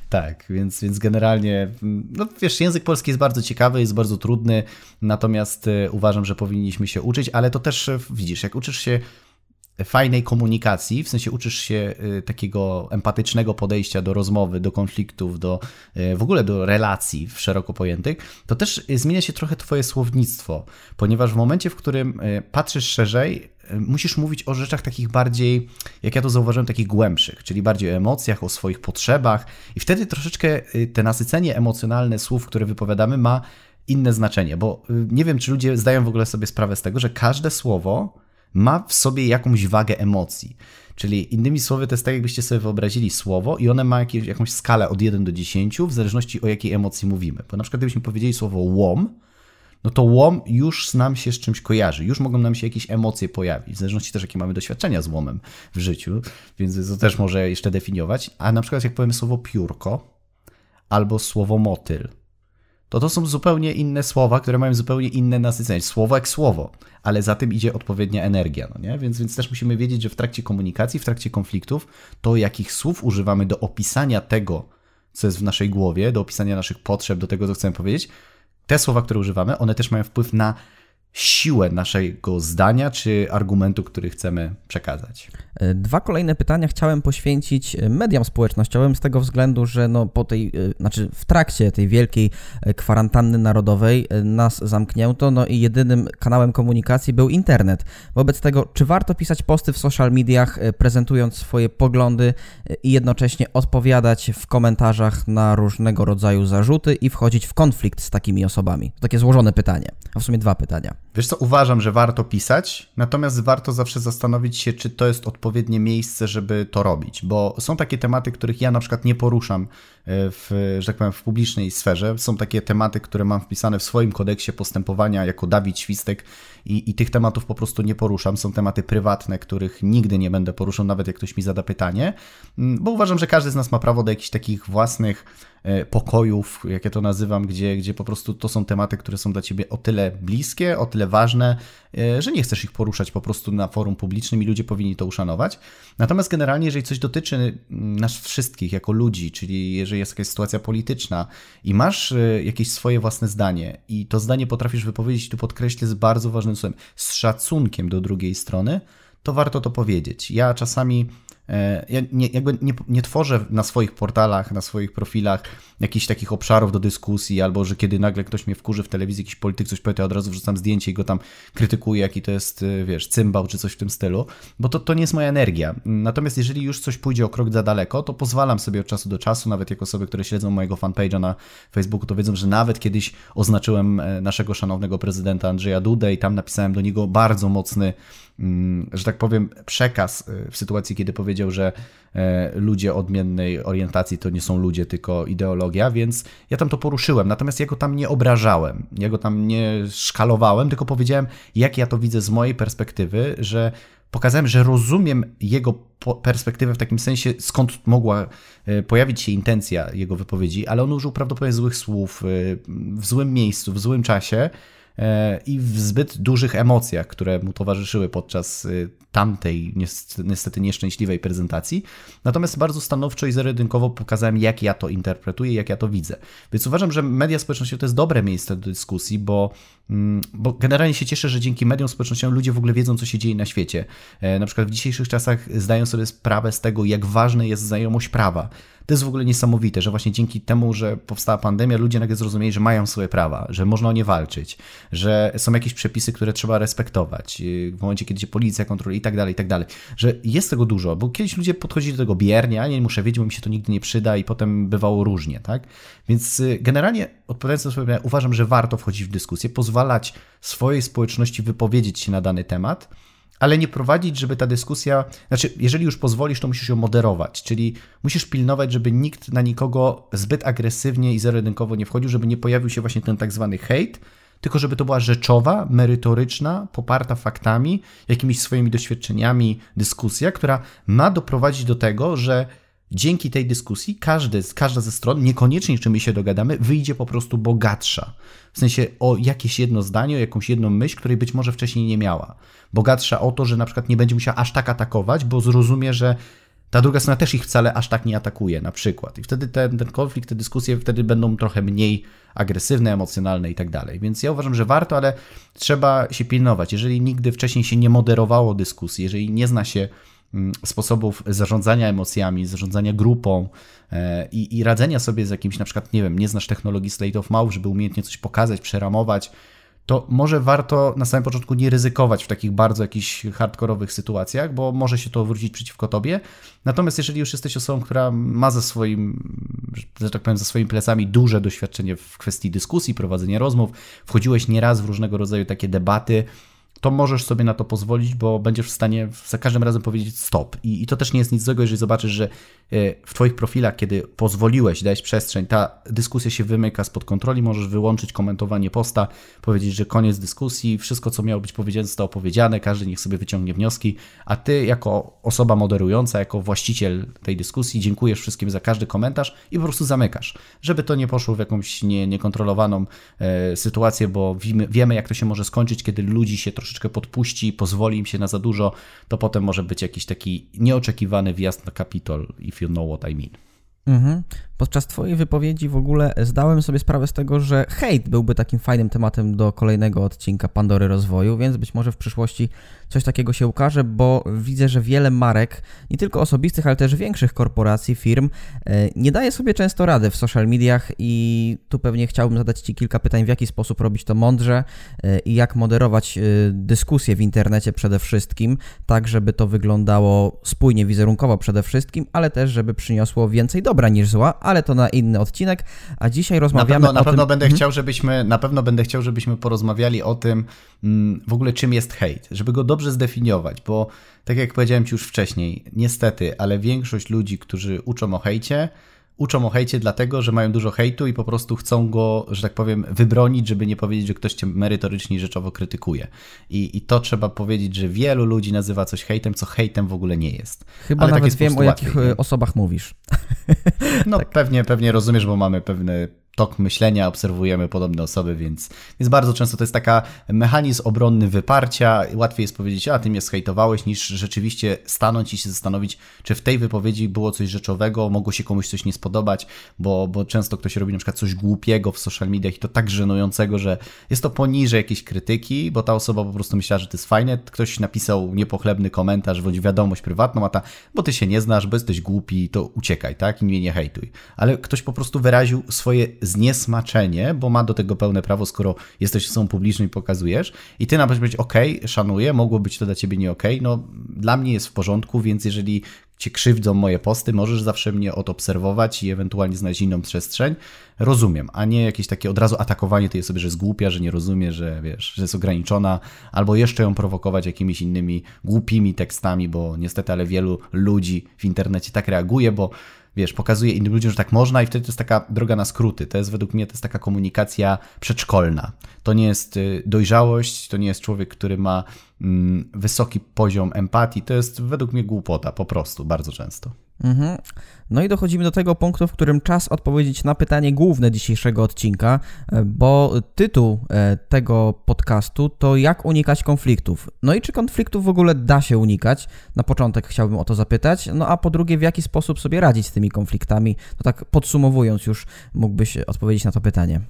Tak, więc, więc generalnie, no wiesz, język polski jest bardzo ciekawy, jest bardzo trudny, natomiast y, uważam, że powinniśmy się uczyć, ale to też, y, widzisz, jak uczysz się fajnej komunikacji, w sensie uczysz się y, takiego empatycznego podejścia do rozmowy, do konfliktów, do y, w ogóle do relacji w szeroko pojętych, to też zmienia się trochę twoje słownictwo, ponieważ w momencie, w którym y, patrzysz szerzej, musisz mówić o rzeczach takich bardziej, jak ja to zauważyłem, takich głębszych, czyli bardziej o emocjach, o swoich potrzebach i wtedy troszeczkę te nasycenie emocjonalne słów, które wypowiadamy ma inne znaczenie, bo nie wiem, czy ludzie zdają w ogóle sobie sprawę z tego, że każde słowo ma w sobie jakąś wagę emocji. Czyli innymi słowy, to jest tak, jakbyście sobie wyobrazili słowo i one ma jakieś, jakąś skalę od 1 do 10, w zależności o jakiej emocji mówimy. Bo na przykład, gdybyśmy powiedzieli słowo łom, no to łom już nam się z czymś kojarzy, już mogą nam się jakieś emocje pojawić, w zależności też, jakie mamy doświadczenia z łomem w życiu, więc to też może jeszcze definiować. A na przykład, jak powiemy słowo piórko albo słowo motyl, to to są zupełnie inne słowa, które mają zupełnie inne nasycenie. Słowo jak słowo, ale za tym idzie odpowiednia energia, no nie? Więc, więc też musimy wiedzieć, że w trakcie komunikacji, w trakcie konfliktów, to jakich słów używamy do opisania tego, co jest w naszej głowie, do opisania naszych potrzeb, do tego, co chcemy powiedzieć, te słowa, które używamy, one też mają wpływ na siłę naszego zdania czy argumentu, który chcemy przekazać. E, dwa kolejne pytania chciałem poświęcić e, mediom społecznościowym z tego względu, że no po tej, e, znaczy w trakcie tej wielkiej kwarantanny narodowej nas zamknięto, no i jedynym kanałem komunikacji był internet. Wobec tego, czy warto pisać posty w social mediach, prezentując swoje poglądy i jednocześnie odpowiadać w komentarzach na różnego rodzaju zarzuty i wchodzić w konflikt z takimi osobami? To takie złożone pytanie, a w sumie dwa pytania. Wiesz co, uważam, że warto pisać, natomiast warto zawsze zastanowić się, czy to jest odpowiednie miejsce, żeby to robić, bo są takie tematy, których ja na przykład nie poruszam w, że tak powiem, w publicznej sferze. Są takie tematy, które mam wpisane w swoim kodeksie postępowania jako Dawid Świstek i, i tych tematów po prostu nie poruszam. Są tematy prywatne, których nigdy nie będę poruszał, nawet jak ktoś mi zada pytanie, mm, bo uważam, że każdy z nas ma prawo do jakichś takich własnych e, pokojów, jak ja to nazywam, gdzie, gdzie po prostu to są tematy, które są dla ciebie o tyle bliskie, o tyle ważne, e, że nie chcesz ich poruszać po prostu na forum publicznym i ludzie powinni to uszanować. Natomiast generalnie, jeżeli coś dotyczy mm, nas wszystkich jako ludzi, czyli jeżeli jest jakaś sytuacja polityczna i masz e, jakieś swoje własne zdanie i to zdanie potrafisz wypowiedzieć, tu podkreślę, z bardzo ważnym słowem, z szacunkiem do drugiej strony, to warto to powiedzieć. Ja czasami ja nie, jakby nie, nie, tworzę na swoich portalach, na swoich profilach jakichś takich obszarów do dyskusji, albo że kiedy nagle ktoś mnie wkurzy w telewizji, jakiś polityk coś powie, to ja od razu wrzucam zdjęcie i go tam krytykuję, jaki to jest, e, wiesz, cymbał czy coś w tym stylu, bo to, to nie jest moja energia. Natomiast jeżeli już coś pójdzie o krok za daleko, to pozwalam sobie od czasu do czasu, nawet jako osoby, które śledzą mojego fanpage'a na Facebooku, to wiedzą, że nawet kiedyś oznaczyłem e, naszego szanownego prezydenta Andrzeja Dudę i tam napisałem do niego bardzo mocny że tak powiem, przekaz y, w sytuacji, kiedy powiedział, że e, ludzie odmiennej orientacji to nie są ludzie, tylko ideologia, więc ja tam to poruszyłem. Natomiast ja go tam nie obrażałem, ja go tam nie szkalowałem, tylko powiedziałem, jak ja to widzę z mojej perspektywy, że pokazałem, że rozumiem jego perspektywę w takim sensie, skąd mogła e, pojawić się intencja jego wypowiedzi, ale on użył prawdopodobnie złych słów y, w złym miejscu, w złym czasie i w zbyt dużych emocjach, które mu towarzyszyły podczas y, tamtej niestety nieszczęśliwej prezentacji. Natomiast bardzo stanowczo i zerodynkowo pokazałem, jak ja to interpretuję, jak ja to widzę. Więc uważam, że media społecznościowe to jest dobre miejsce do dyskusji, bo, bo generalnie się cieszę, że dzięki mediom społecznościowym ludzie w ogóle wiedzą, co się dzieje na świecie. E, na przykład w dzisiejszych czasach zdają sobie sprawę z tego, jak ważna jest znajomość prawa. To jest w ogóle niesamowite, że właśnie dzięki temu, że powstała pandemia, ludzie nagle zrozumieli, że mają swoje prawa, że można o nie walczyć, że są jakieś przepisy, które trzeba respektować y, w momencie, kiedy cię policja kontroluje i tak dalej, i tak dalej. Że jest tego dużo, bo kiedyś ludzie podchodzili do tego biernie, a nie muszę wiedzieć, bo mi się to nigdy nie przyda i potem bywało różnie, tak? Więc y, generalnie odpowiadając na swoje pytanie, uważam, że warto wchodzić w dyskusję, pozwalać swojej społeczności wypowiedzieć się na dany temat, ale nie prowadzić, żeby ta dyskusja, znaczy, jeżeli już pozwolisz, to musisz ją moderować, czyli musisz pilnować, żeby nikt na nikogo zbyt agresywnie i zero nie wchodził, żeby nie pojawił się właśnie ten tak zwany hejt, tylko żeby to była rzeczowa, merytoryczna, poparta faktami, jakimiś swoimi doświadczeniami dyskusja, która ma doprowadzić do tego, że dzięki tej dyskusji każdy, każda ze stron, niekoniecznie czy my się dogadamy, wyjdzie po prostu bogatsza. W sensie o jakieś jedno zdanie, o jakąś jedną myśl, której być może wcześniej nie miała. Bogatsza o to, że na przykład nie będzie musiała aż tak atakować, bo zrozumie, że ta druga strona też ich wcale aż tak nie atakuje, na przykład. I wtedy ten, ten konflikt, te dyskusje wtedy będą trochę mniej agresywne, emocjonalne i tak dalej. Więc ja uważam, że warto, ale trzeba się pilnować. Jeżeli nigdy wcześniej się nie moderowało dyskusji, jeżeli nie zna się sposobów zarządzania emocjami, zarządzania grupą e, i, i radzenia sobie z jakimś, na przykład, nie wiem, nie znasz technologii Slate of Mouth, żeby umiejętnie coś pokazać, przeramować, to może warto na samym początku nie ryzykować w takich bardzo jakichś hardkorowych sytuacjach, bo może się to obrócić przeciwko tobie. Natomiast jeżeli już jesteś osobą, która ma za swoim, że tak powiem, za swoimi plecami duże doświadczenie w kwestii dyskusji, prowadzenia rozmów, wchodziłeś nieraz w różnego rodzaju takie debaty, to możesz sobie na to pozwolić, bo będziesz w stanie za każdym razem powiedzieć stop. I, I, to też nie jest nic złego, jeżeli zobaczysz, że e, w Twoich profilach, kiedy pozwoliłeś, dałeś przestrzeń, ta dyskusja się wymyka spod kontroli, możesz wyłączyć komentowanie posta, powiedzieć, że koniec dyskusji, wszystko, co miało być powiedziane, zostało powiedziane, każdy niech sobie wyciągnie wnioski, a Ty, jako osoba moderująca, jako właściciel tej dyskusji, dziękujesz wszystkim za każdy komentarz i po prostu zamykasz, żeby to nie poszło w jakąś nie, niekontrolowaną e, sytuację, bo wiemy, wiemy, jak to się może skończyć, kiedy ludzi się troszeczkę troszeczkę podpuści, pozwoli im się na za dużo, to potem może być jakiś taki nieoczekiwany wjazd na Kapitol, if you know what I mean. Mhm. Podczas Twojej wypowiedzi w ogóle zdałem sobie sprawę z tego, że hejt byłby takim fajnym tematem do kolejnego odcinka Pandory Rozwoju, więc być może w przyszłości coś takiego się ukaże, bo widzę, że wiele marek, nie tylko osobistych, ale też większych korporacji, firm, e, nie daje sobie często rady w social mediach i tu pewnie chciałbym zadać Ci kilka pytań, w jaki sposób robić to mądrze e, i jak moderować e, dyskusje w internecie przede wszystkim, tak żeby to wyglądało spójnie, wizerunkowo przede wszystkim, ale też żeby przyniosło więcej dobra niż zła, ale to na inny odcinek, a dzisiaj rozmawiamy na pewno, o na pewno tym... będę Mhm. chciał, żebyśmy, na pewno będę chciał, żebyśmy porozmawiali o tym mm, w ogóle czym jest hejt, żeby go dobrze zdefiniować, bo tak jak powiedziałem ci już wcześniej, niestety, ale większość ludzi, którzy uczą o hejcie, uczą o hejcie dlatego, że mają dużo hejtu i po prostu chcą go, że tak powiem, wybronić, żeby nie powiedzieć, że ktoś cię merytorycznie i rzeczowo krytykuje. I, I to trzeba powiedzieć, że wielu ludzi nazywa coś hejtem, co hejtem w ogóle nie jest. Chyba Ale tak nawet jest po wiem, o jakich łatwiej, e, osobach mówisz. No pewnie, pewnie rozumiesz, bo mamy pewny tok myślenia, obserwujemy podobne osoby, więc, więc bardzo często to jest taka mechanizm obronny wyparcia. Łatwiej jest powiedzieć, a ty mnie zhejtowałeś, niż rzeczywiście stanąć i się zastanowić, czy w tej wypowiedzi było coś rzeczowego, mogło się komuś coś nie spodobać, bo, bo często ktoś robi na przykład coś głupiego w social mediach i to tak żenującego, że jest to poniżej jakiejś krytyki, bo ta osoba po prostu myślała, że to jest fajne. Ktoś napisał niepochlebny komentarz bądź wiadomość prywatną, a ta, bo ty się nie znasz, bo jesteś głupi, to uciekaj, tak? I mnie nie hejtuj. Ale ktoś po prostu wyraził swoje zniesmaczenie, bo ma do tego pełne prawo, skoro jesteś osobą publiczną i pokazujesz. I ty nawet powiedzieć, ok, szanuję, mogło być to dla ciebie nie ok. No, dla mnie jest w porządku, więc jeżeli cię krzywdzą moje posty, możesz zawsze mnie odobserwować i ewentualnie znaleźć inną przestrzeń. Rozumiem, a nie jakieś takie od razu atakowanie tej osoby, że jest głupia, że nie rozumie, że wiesz, że jest ograniczona, albo jeszcze ją prowokować jakimiś innymi głupimi tekstami, bo niestety, ale wielu ludzi w internecie tak reaguje, bo wiesz, pokazuje innym ludziom, że tak można i wtedy to jest taka droga na skróty. To jest według mnie to jest taka komunikacja przedszkolna. To nie jest y, dojrzałość, to nie jest człowiek, który ma mm, wysoki poziom empatii. To jest według mnie głupota po prostu, bardzo często. Mhm. No i dochodzimy do tego punktu, w którym czas odpowiedzieć na pytanie główne dzisiejszego odcinka, e, bo tytuł e, tego podcastu to jak unikać konfliktów. No i czy konfliktów w ogóle da się unikać? Na początek chciałbym o to zapytać. No a po drugie, w jaki sposób sobie radzić z tymi konfliktami? To tak podsumowując już mógłbyś odpowiedzieć na to pytanie.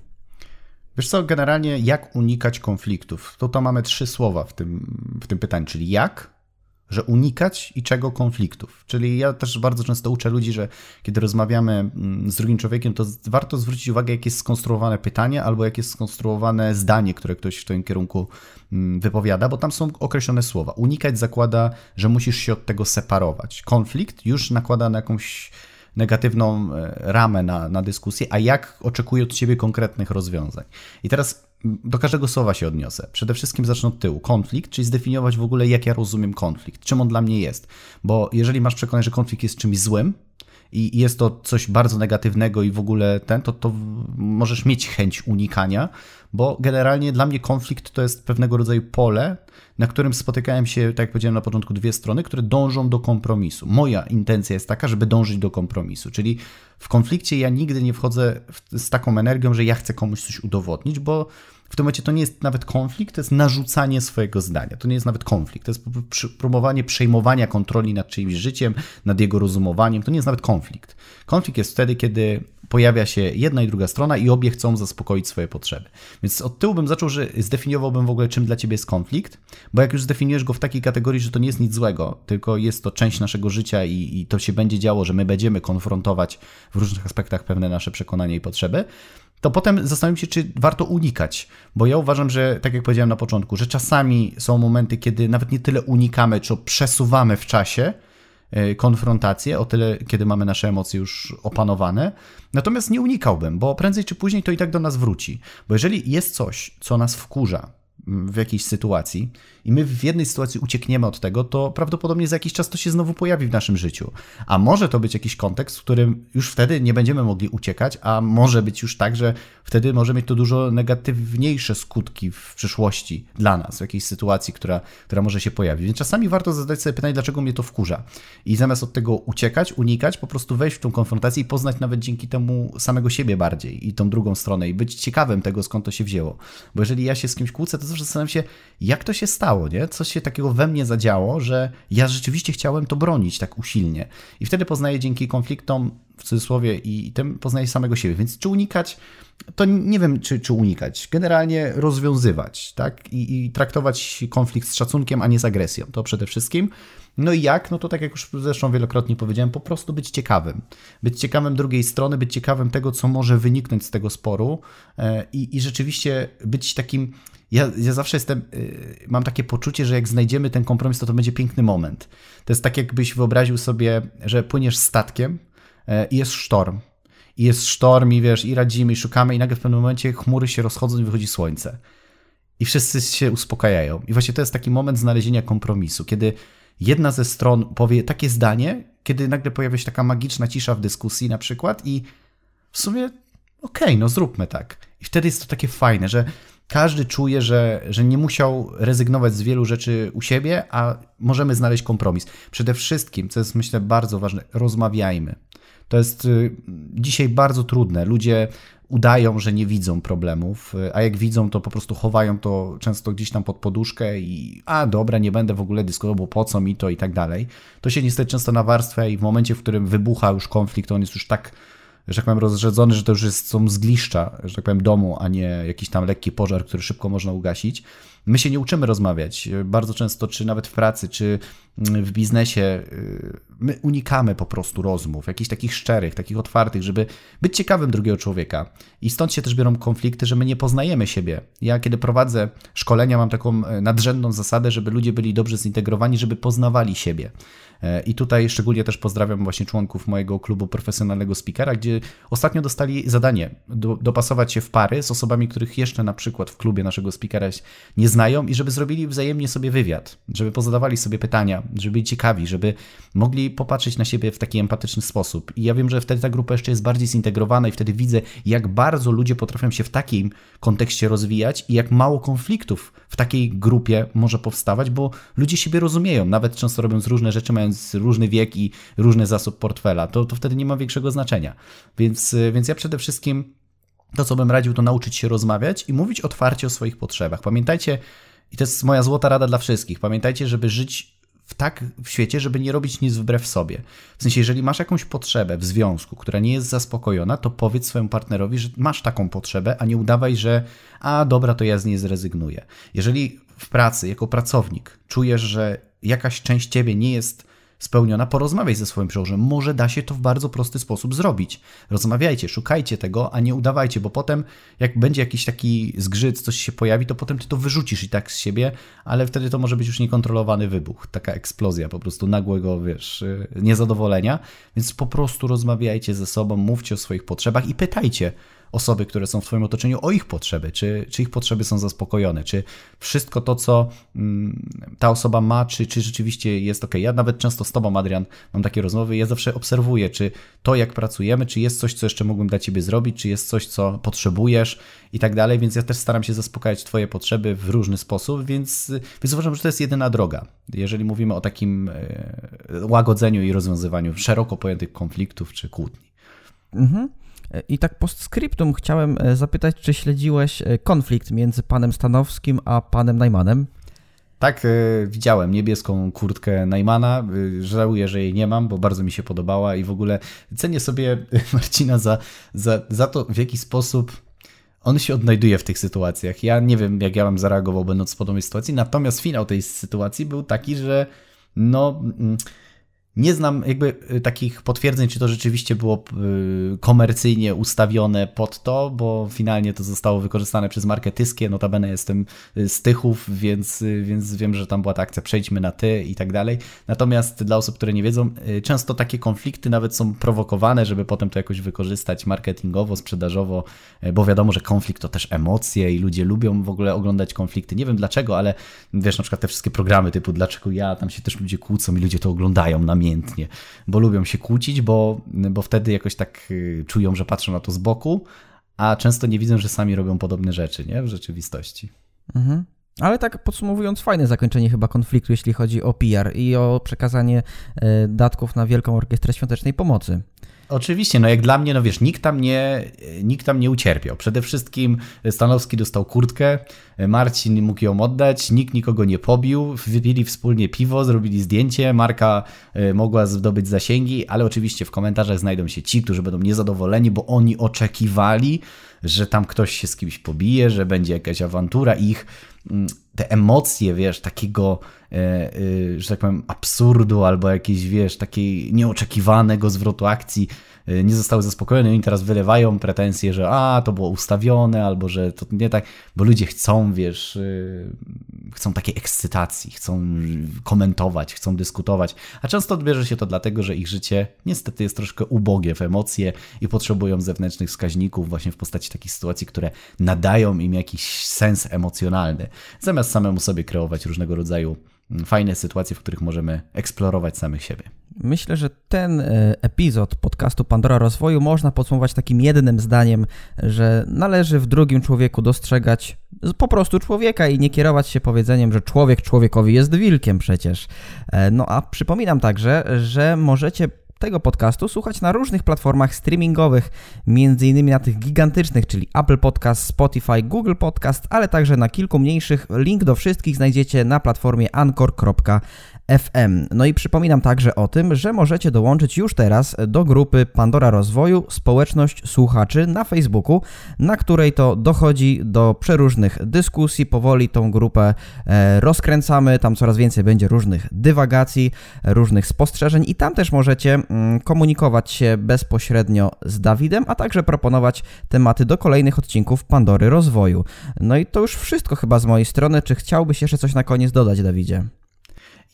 Wiesz co, generalnie jak unikać konfliktów? To tam mamy trzy słowa w tym, w tym pytaniu, czyli jak, że unikać i czego konfliktów. Czyli ja też bardzo często uczę ludzi, że kiedy rozmawiamy mm, z drugim człowiekiem, to warto zwrócić uwagę, jak jest skonstruowane pytanie albo jak jest skonstruowane zdanie, które ktoś w tym kierunku mm, wypowiada, bo tam są określone słowa. Unikać zakłada, że musisz się od tego separować. Konflikt już nakłada na jakąś negatywną e, ramę na, na dyskusję, a jak oczekuję od Ciebie konkretnych rozwiązań. I teraz do każdego słowa się odniosę. Przede wszystkim zacznę od tyłu. Konflikt, czyli zdefiniować w ogóle, jak ja rozumiem konflikt, czym on dla mnie jest. Bo jeżeli masz przekonanie, że konflikt jest czymś złym, i jest to coś bardzo negatywnego i w ogóle ten, to, to możesz mieć chęć unikania, bo generalnie dla mnie konflikt to jest pewnego rodzaju pole, na którym spotykają się, tak jak powiedziałem na początku, dwie strony, które dążą do kompromisu. Moja intencja jest taka, żeby dążyć do kompromisu, czyli w konflikcie ja nigdy nie wchodzę z taką energią, że ja chcę komuś coś udowodnić, bo w tym momencie to nie jest nawet konflikt, to jest narzucanie swojego zdania. To nie jest nawet konflikt, to jest próbowanie przejmowania kontroli nad czyimś życiem, nad jego rozumowaniem. To nie jest nawet konflikt. Konflikt jest wtedy, kiedy pojawia się jedna i druga strona i obie chcą zaspokoić swoje potrzeby. Więc od tyłu bym zaczął, że zdefiniowałbym w ogóle, czym dla ciebie jest konflikt, bo jak już zdefiniujesz go w takiej kategorii, że to nie jest nic złego, tylko jest to część naszego życia i, i to się będzie działo, że my będziemy konfrontować w różnych aspektach pewne nasze przekonania i potrzeby, to potem zastanawiam się, czy warto unikać, bo ja uważam, że tak jak powiedziałem na początku, że czasami są momenty, kiedy nawet nie tyle unikamy, czy przesuwamy w czasie konfrontację, o tyle, kiedy mamy nasze emocje już opanowane. Natomiast nie unikałbym, bo prędzej czy później to i tak do nas wróci. Bo jeżeli jest coś, co nas wkurza mm, w jakiejś sytuacji i my w jednej sytuacji uciekniemy od tego, to prawdopodobnie za jakiś czas to się znowu pojawi w naszym życiu. A może to być jakiś kontekst, w którym już wtedy nie będziemy mogli uciekać, a może być już tak, że wtedy może mieć to dużo negatywniejsze skutki w przyszłości dla nas, w jakiejś sytuacji, która, która może się pojawić. Więc czasami warto zadać sobie pytanie, dlaczego mnie to wkurza. I zamiast od tego uciekać, unikać, po prostu wejść w tą konfrontację i poznać nawet dzięki temu samego siebie bardziej i tą drugą stronę i być ciekawym tego, skąd to się wzięło. Bo jeżeli ja się z kimś kłócę, to zawsze zastanawiam się, jak to się stało, nie? Co się takiego we mnie zadziało, że ja rzeczywiście chciałem to bronić tak usilnie. I wtedy poznaję dzięki konfliktom, w cudzysłowie, i tym poznaję samego siebie. Więc czy unikać, to nie wiem, czy, czy unikać. Generalnie rozwiązywać, tak? I, I traktować konflikt z szacunkiem, a nie z agresją. To przede wszystkim. No i jak? No to tak jak już zresztą wielokrotnie powiedziałem, po prostu być ciekawym. Być ciekawym drugiej strony, być ciekawym tego, co może wyniknąć z tego sporu e, i, i rzeczywiście być takim ja, ja zawsze jestem, y, mam takie poczucie, że jak znajdziemy ten kompromis, to to będzie piękny moment. To jest tak, jakbyś wyobraził sobie, że płyniesz statkiem i jest sztorm. I jest sztorm i wiesz, i radzimy, i szukamy i nagle w pewnym momencie chmury się rozchodzą i wychodzi słońce. I wszyscy się uspokajają. I właśnie to jest taki moment znalezienia kompromisu, kiedy jedna ze stron powie takie zdanie, kiedy nagle pojawia się taka magiczna cisza w dyskusji na przykład i w sumie okej, okay, no zróbmy tak. I wtedy jest to takie fajne, że każdy czuje, że, że nie musiał rezygnować z wielu rzeczy u siebie, a możemy znaleźć kompromis. Przede wszystkim, co jest myślę bardzo ważne, rozmawiajmy. To jest y, dzisiaj bardzo trudne. Ludzie udają, że nie widzą problemów, a jak widzą, to po prostu chowają to często gdzieś tam pod poduszkę i a dobra, nie będę w ogóle dyskutował, bo po co mi to i tak dalej. To się niestety często nawarstwia i w momencie, w którym wybucha już konflikt, on jest już tak że tak powiem, rozrzedzony, że to już jest, są zgliszcza, że tak powiem, domu, a nie jakiś tam lekki pożar, który szybko można ugasić. My się nie uczymy rozmawiać. Bardzo często, czy nawet w pracy, czy w biznesie, my unikamy po prostu rozmów, jakichś takich szczerych, takich otwartych, żeby być ciekawym drugiego człowieka. I stąd się też biorą konflikty, że my nie poznajemy siebie. Ja, kiedy prowadzę szkolenia, mam taką nadrzędną zasadę, żeby ludzie byli dobrze zintegrowani, żeby poznawali siebie. E, I tutaj szczególnie też pozdrawiam właśnie członków mojego klubu profesjonalnego speakera, gdzie ostatnio dostali zadanie do, dopasować się w pary z osobami, których jeszcze na przykład w klubie naszego speakera nie znają i żeby zrobili wzajemnie sobie wywiad, żeby pozadawali sobie pytania, żeby byli ciekawi, żeby mogli popatrzeć na siebie w taki empatyczny sposób. I ja wiem, że wtedy ta grupa jeszcze jest bardziej zintegrowana i wtedy widzę, jak bardzo ludzie potrafią się w takim kontekście rozwijać i jak mało konfliktów w takiej grupie może powstawać, bo ludzie siebie rozumieją, nawet często robiąc różne rzeczy, mając różny wiek i różny zasób portfela, to, to wtedy nie ma większego znaczenia. Więc, więc ja przede wszystkim to, co bym radził, to nauczyć się rozmawiać i mówić otwarcie o swoich potrzebach. Pamiętajcie, i to jest moja złota rada dla wszystkich, pamiętajcie, żeby żyć w tak w świecie, żeby nie robić nic wbrew sobie. W sensie, jeżeli masz jakąś potrzebę w związku, która nie jest zaspokojona, to powiedz swojemu partnerowi, że masz taką potrzebę, a nie udawaj, że a dobra, to ja z niej zrezygnuję. Jeżeli w pracy, jako pracownik, czujesz, że jakaś część ciebie nie jest spełniona, porozmawiaj ze swoim przełożonym. Może da się to w bardzo prosty sposób zrobić. Rozmawiajcie, szukajcie tego, a nie udawajcie, bo potem jak będzie jakiś taki zgrzyt, coś się pojawi, to potem ty to wyrzucisz i tak z siebie, ale wtedy to może być już niekontrolowany wybuch, taka eksplozja po prostu nagłego, wiesz, y, niezadowolenia. Więc po prostu rozmawiajcie ze sobą, mówcie o swoich potrzebach i pytajcie, osoby, które są w Twoim otoczeniu, o ich potrzeby, czy, czy ich potrzeby są zaspokojone, czy wszystko to, co mm, ta osoba ma, czy, czy rzeczywiście jest ok. Ja nawet często z Tobą, Adrian, mam takie rozmowy, ja zawsze obserwuję, czy to, jak pracujemy, czy jest coś, co jeszcze mógłbym dla Ciebie zrobić, czy jest coś, co potrzebujesz i tak dalej, więc ja też staram się zaspokajać Twoje potrzeby w różny sposób, więc, więc uważam, że to jest jedyna droga. Jeżeli mówimy o takim e, łagodzeniu i rozwiązywaniu szeroko pojętych konfliktów czy kłótni. Mhm. I tak postscriptum chciałem e, zapytać, czy śledziłeś e, konflikt między panem Stanowskim a panem Najmanem? Tak, e, widziałem niebieską kurtkę Najmana. Żałuję, że jej nie mam, bo bardzo mi się podobała i w ogóle cenię sobie Marcina za, za, za to, w jaki sposób on się odnajduje w tych sytuacjach. Ja nie wiem, jak ja bym zareagował, będąc w podobnej sytuacji, natomiast finał tej sytuacji był taki, że no. Mm, nie znam jakby y, takich potwierdzeń, czy to rzeczywiście było y, komercyjnie ustawione pod to, bo finalnie to zostało wykorzystane przez markę Tyskie. Notabene jestem y, z Tychów, więc, więc wiem, że tam była ta akcja przejdźmy na ty i tak dalej. Natomiast dla osób, które nie wiedzą, często takie konflikty nawet są prowokowane, żeby potem to jakoś wykorzystać marketingowo, sprzedażowo, bo wiadomo, że konflikt to też emocje i ludzie lubią w ogóle oglądać konflikty. Nie wiem dlaczego, ale wiesz, na przykład te wszystkie programy typu dlaczego ja, tam się też ludzie kłócą i ludzie to oglądają na namiętnie, bo lubią się kłócić, bo, bo wtedy jakoś tak y, czują, że patrzą na to z boku, a często nie widzą, że sami robią podobne rzeczy nie? w rzeczywistości. Mhm. Ale tak podsumowując, fajne zakończenie chyba konfliktu, jeśli chodzi o PR i o przekazanie e, datków na Wielką Orkiestrę Świątecznej Pomocy. Oczywiście, no jak dla mnie, no wiesz, nikt tam nie, nikt tam nie ucierpiał. Przede wszystkim Stanowski dostał kurtkę, Marcin mógł ją oddać, nikt nikogo nie pobił, wypili wspólnie piwo, zrobili zdjęcie, marka e, mogła zdobyć zasięgi, ale oczywiście w komentarzach znajdą się ci, którzy będą niezadowoleni, bo oni oczekiwali, że tam ktoś się z kimś pobije, że będzie jakaś awantura ich mm, te emocje, wiesz, takiego, że tak powiem, absurdu albo jakiejś, wiesz, takiej nieoczekiwanego zwrotu akcji e, nie zostały zaspokojone. Oni teraz wylewają pretensje, że a, to było ustawione albo że to nie tak, bo ludzie chcą, wiesz, chcą takiej ekscytacji, chcą komentować, chcą dyskutować, a często odbierze się to dlatego, że ich życie niestety jest troszkę ubogie w emocje i potrzebują zewnętrznych wskaźników właśnie w postaci takich sytuacji, które nadają im jakiś sens emocjonalny, zamiast samemu sobie kreować różnego rodzaju fajne sytuacje, w których możemy eksplorować samych siebie. Myślę, że ten e, epizod podcastu Pandora Rozwoju można podsumować takim jednym zdaniem, że należy w drugim człowieku dostrzegać po prostu człowieka i nie kierować się powiedzeniem, że człowiek człowiekowi jest wilkiem przecież. E, no a przypominam także, że możecie tego podcastu słuchać na różnych platformach streamingowych, innymi na tych gigantycznych, czyli Apple Podcast, Spotify, Google Podcast, ale także na kilku mniejszych. Link do wszystkich znajdziecie na platformie anchor.fm. FM. No i przypominam także o tym, że możecie dołączyć już teraz do grupy Pandora Rozwoju Społeczność Słuchaczy na Facebooku, na której to dochodzi do przeróżnych dyskusji. Powoli tą grupę e, rozkręcamy, tam coraz więcej będzie różnych dywagacji, różnych spostrzeżeń i tam też możecie mm, komunikować się bezpośrednio z Dawidem, a także proponować tematy do kolejnych odcinków Pandory Rozwoju. No i to już wszystko chyba z mojej strony. Czy chciałbyś jeszcze coś na koniec dodać, Dawidzie?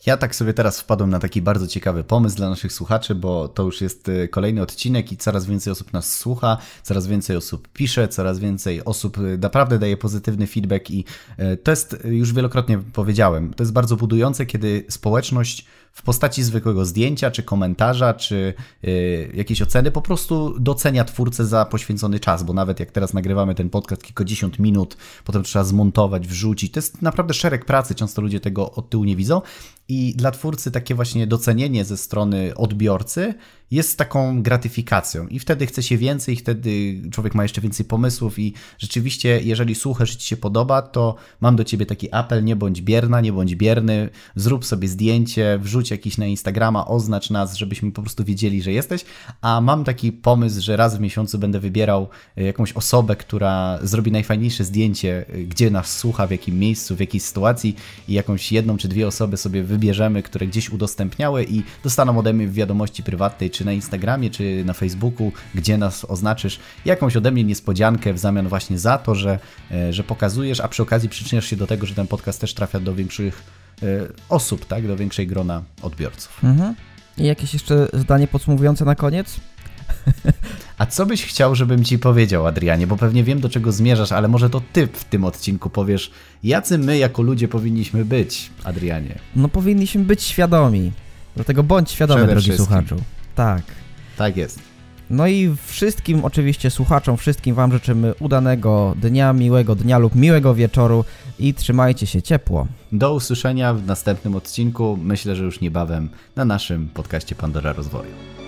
Ja tak sobie teraz wpadłem na taki bardzo ciekawy pomysł dla naszych słuchaczy, bo to już jest y, kolejny odcinek i coraz więcej osób nas słucha, coraz więcej osób pisze, coraz więcej osób y, naprawdę daje pozytywny feedback i y, to jest, już wielokrotnie powiedziałem, to jest bardzo budujące, kiedy społeczność w postaci zwykłego zdjęcia, czy komentarza, czy yy, jakiejś oceny, po prostu docenia twórcę za poświęcony czas, bo nawet jak teraz nagrywamy ten podcast kilkadziesiąt minut, potem trzeba zmontować, wrzucić. To jest naprawdę szereg pracy, często ludzie tego od tyłu nie widzą. I dla twórcy takie właśnie docenienie ze strony odbiorcy jest taką gratyfikacją. I wtedy chce się więcej, wtedy człowiek ma jeszcze więcej pomysłów i rzeczywiście, jeżeli słuchasz i ci się podoba, to mam do ciebie taki apel, nie bądź bierna, nie bądź bierny, zrób sobie zdjęcie, wrzuć jakiś na Instagrama, oznacz nas, żebyśmy po prostu wiedzieli, że jesteś, a mam taki pomysł, że raz w miesiącu będę wybierał e, jakąś osobę, która zrobi najfajniejsze zdjęcie, e, gdzie nas słucha, w jakim miejscu, w jakiej sytuacji i jakąś jedną czy dwie osoby sobie wybierzemy, które gdzieś udostępniały i dostaną ode mnie w wiadomości prywatnej, czy na Instagramie, czy na Facebooku, gdzie nas oznaczysz, jakąś ode mnie niespodziankę w zamian właśnie za to, że, e, że pokazujesz, a przy okazji przyczyniasz się do tego, że ten podcast też trafia do większych e, osób, tak, do większej grona odbiorców. Mhm. I jakieś jeszcze zdanie podsumowujące na koniec? A co byś chciał, żebym ci powiedział, Adrianie? Bo pewnie wiem, do czego zmierzasz, ale może to ty w tym odcinku powiesz, jacy my jako ludzie powinniśmy być, Adrianie? No powinniśmy być świadomi. Dlatego bądź świadomy, Przede drogi słuchaczu. Tak. Tak jest. No i wszystkim oczywiście słuchaczom, wszystkim Wam życzymy udanego dnia, miłego dnia lub miłego wieczoru i trzymajcie się ciepło. Do usłyszenia w następnym odcinku, myślę, że już niebawem na naszym podcaście Pandora Rozwoju.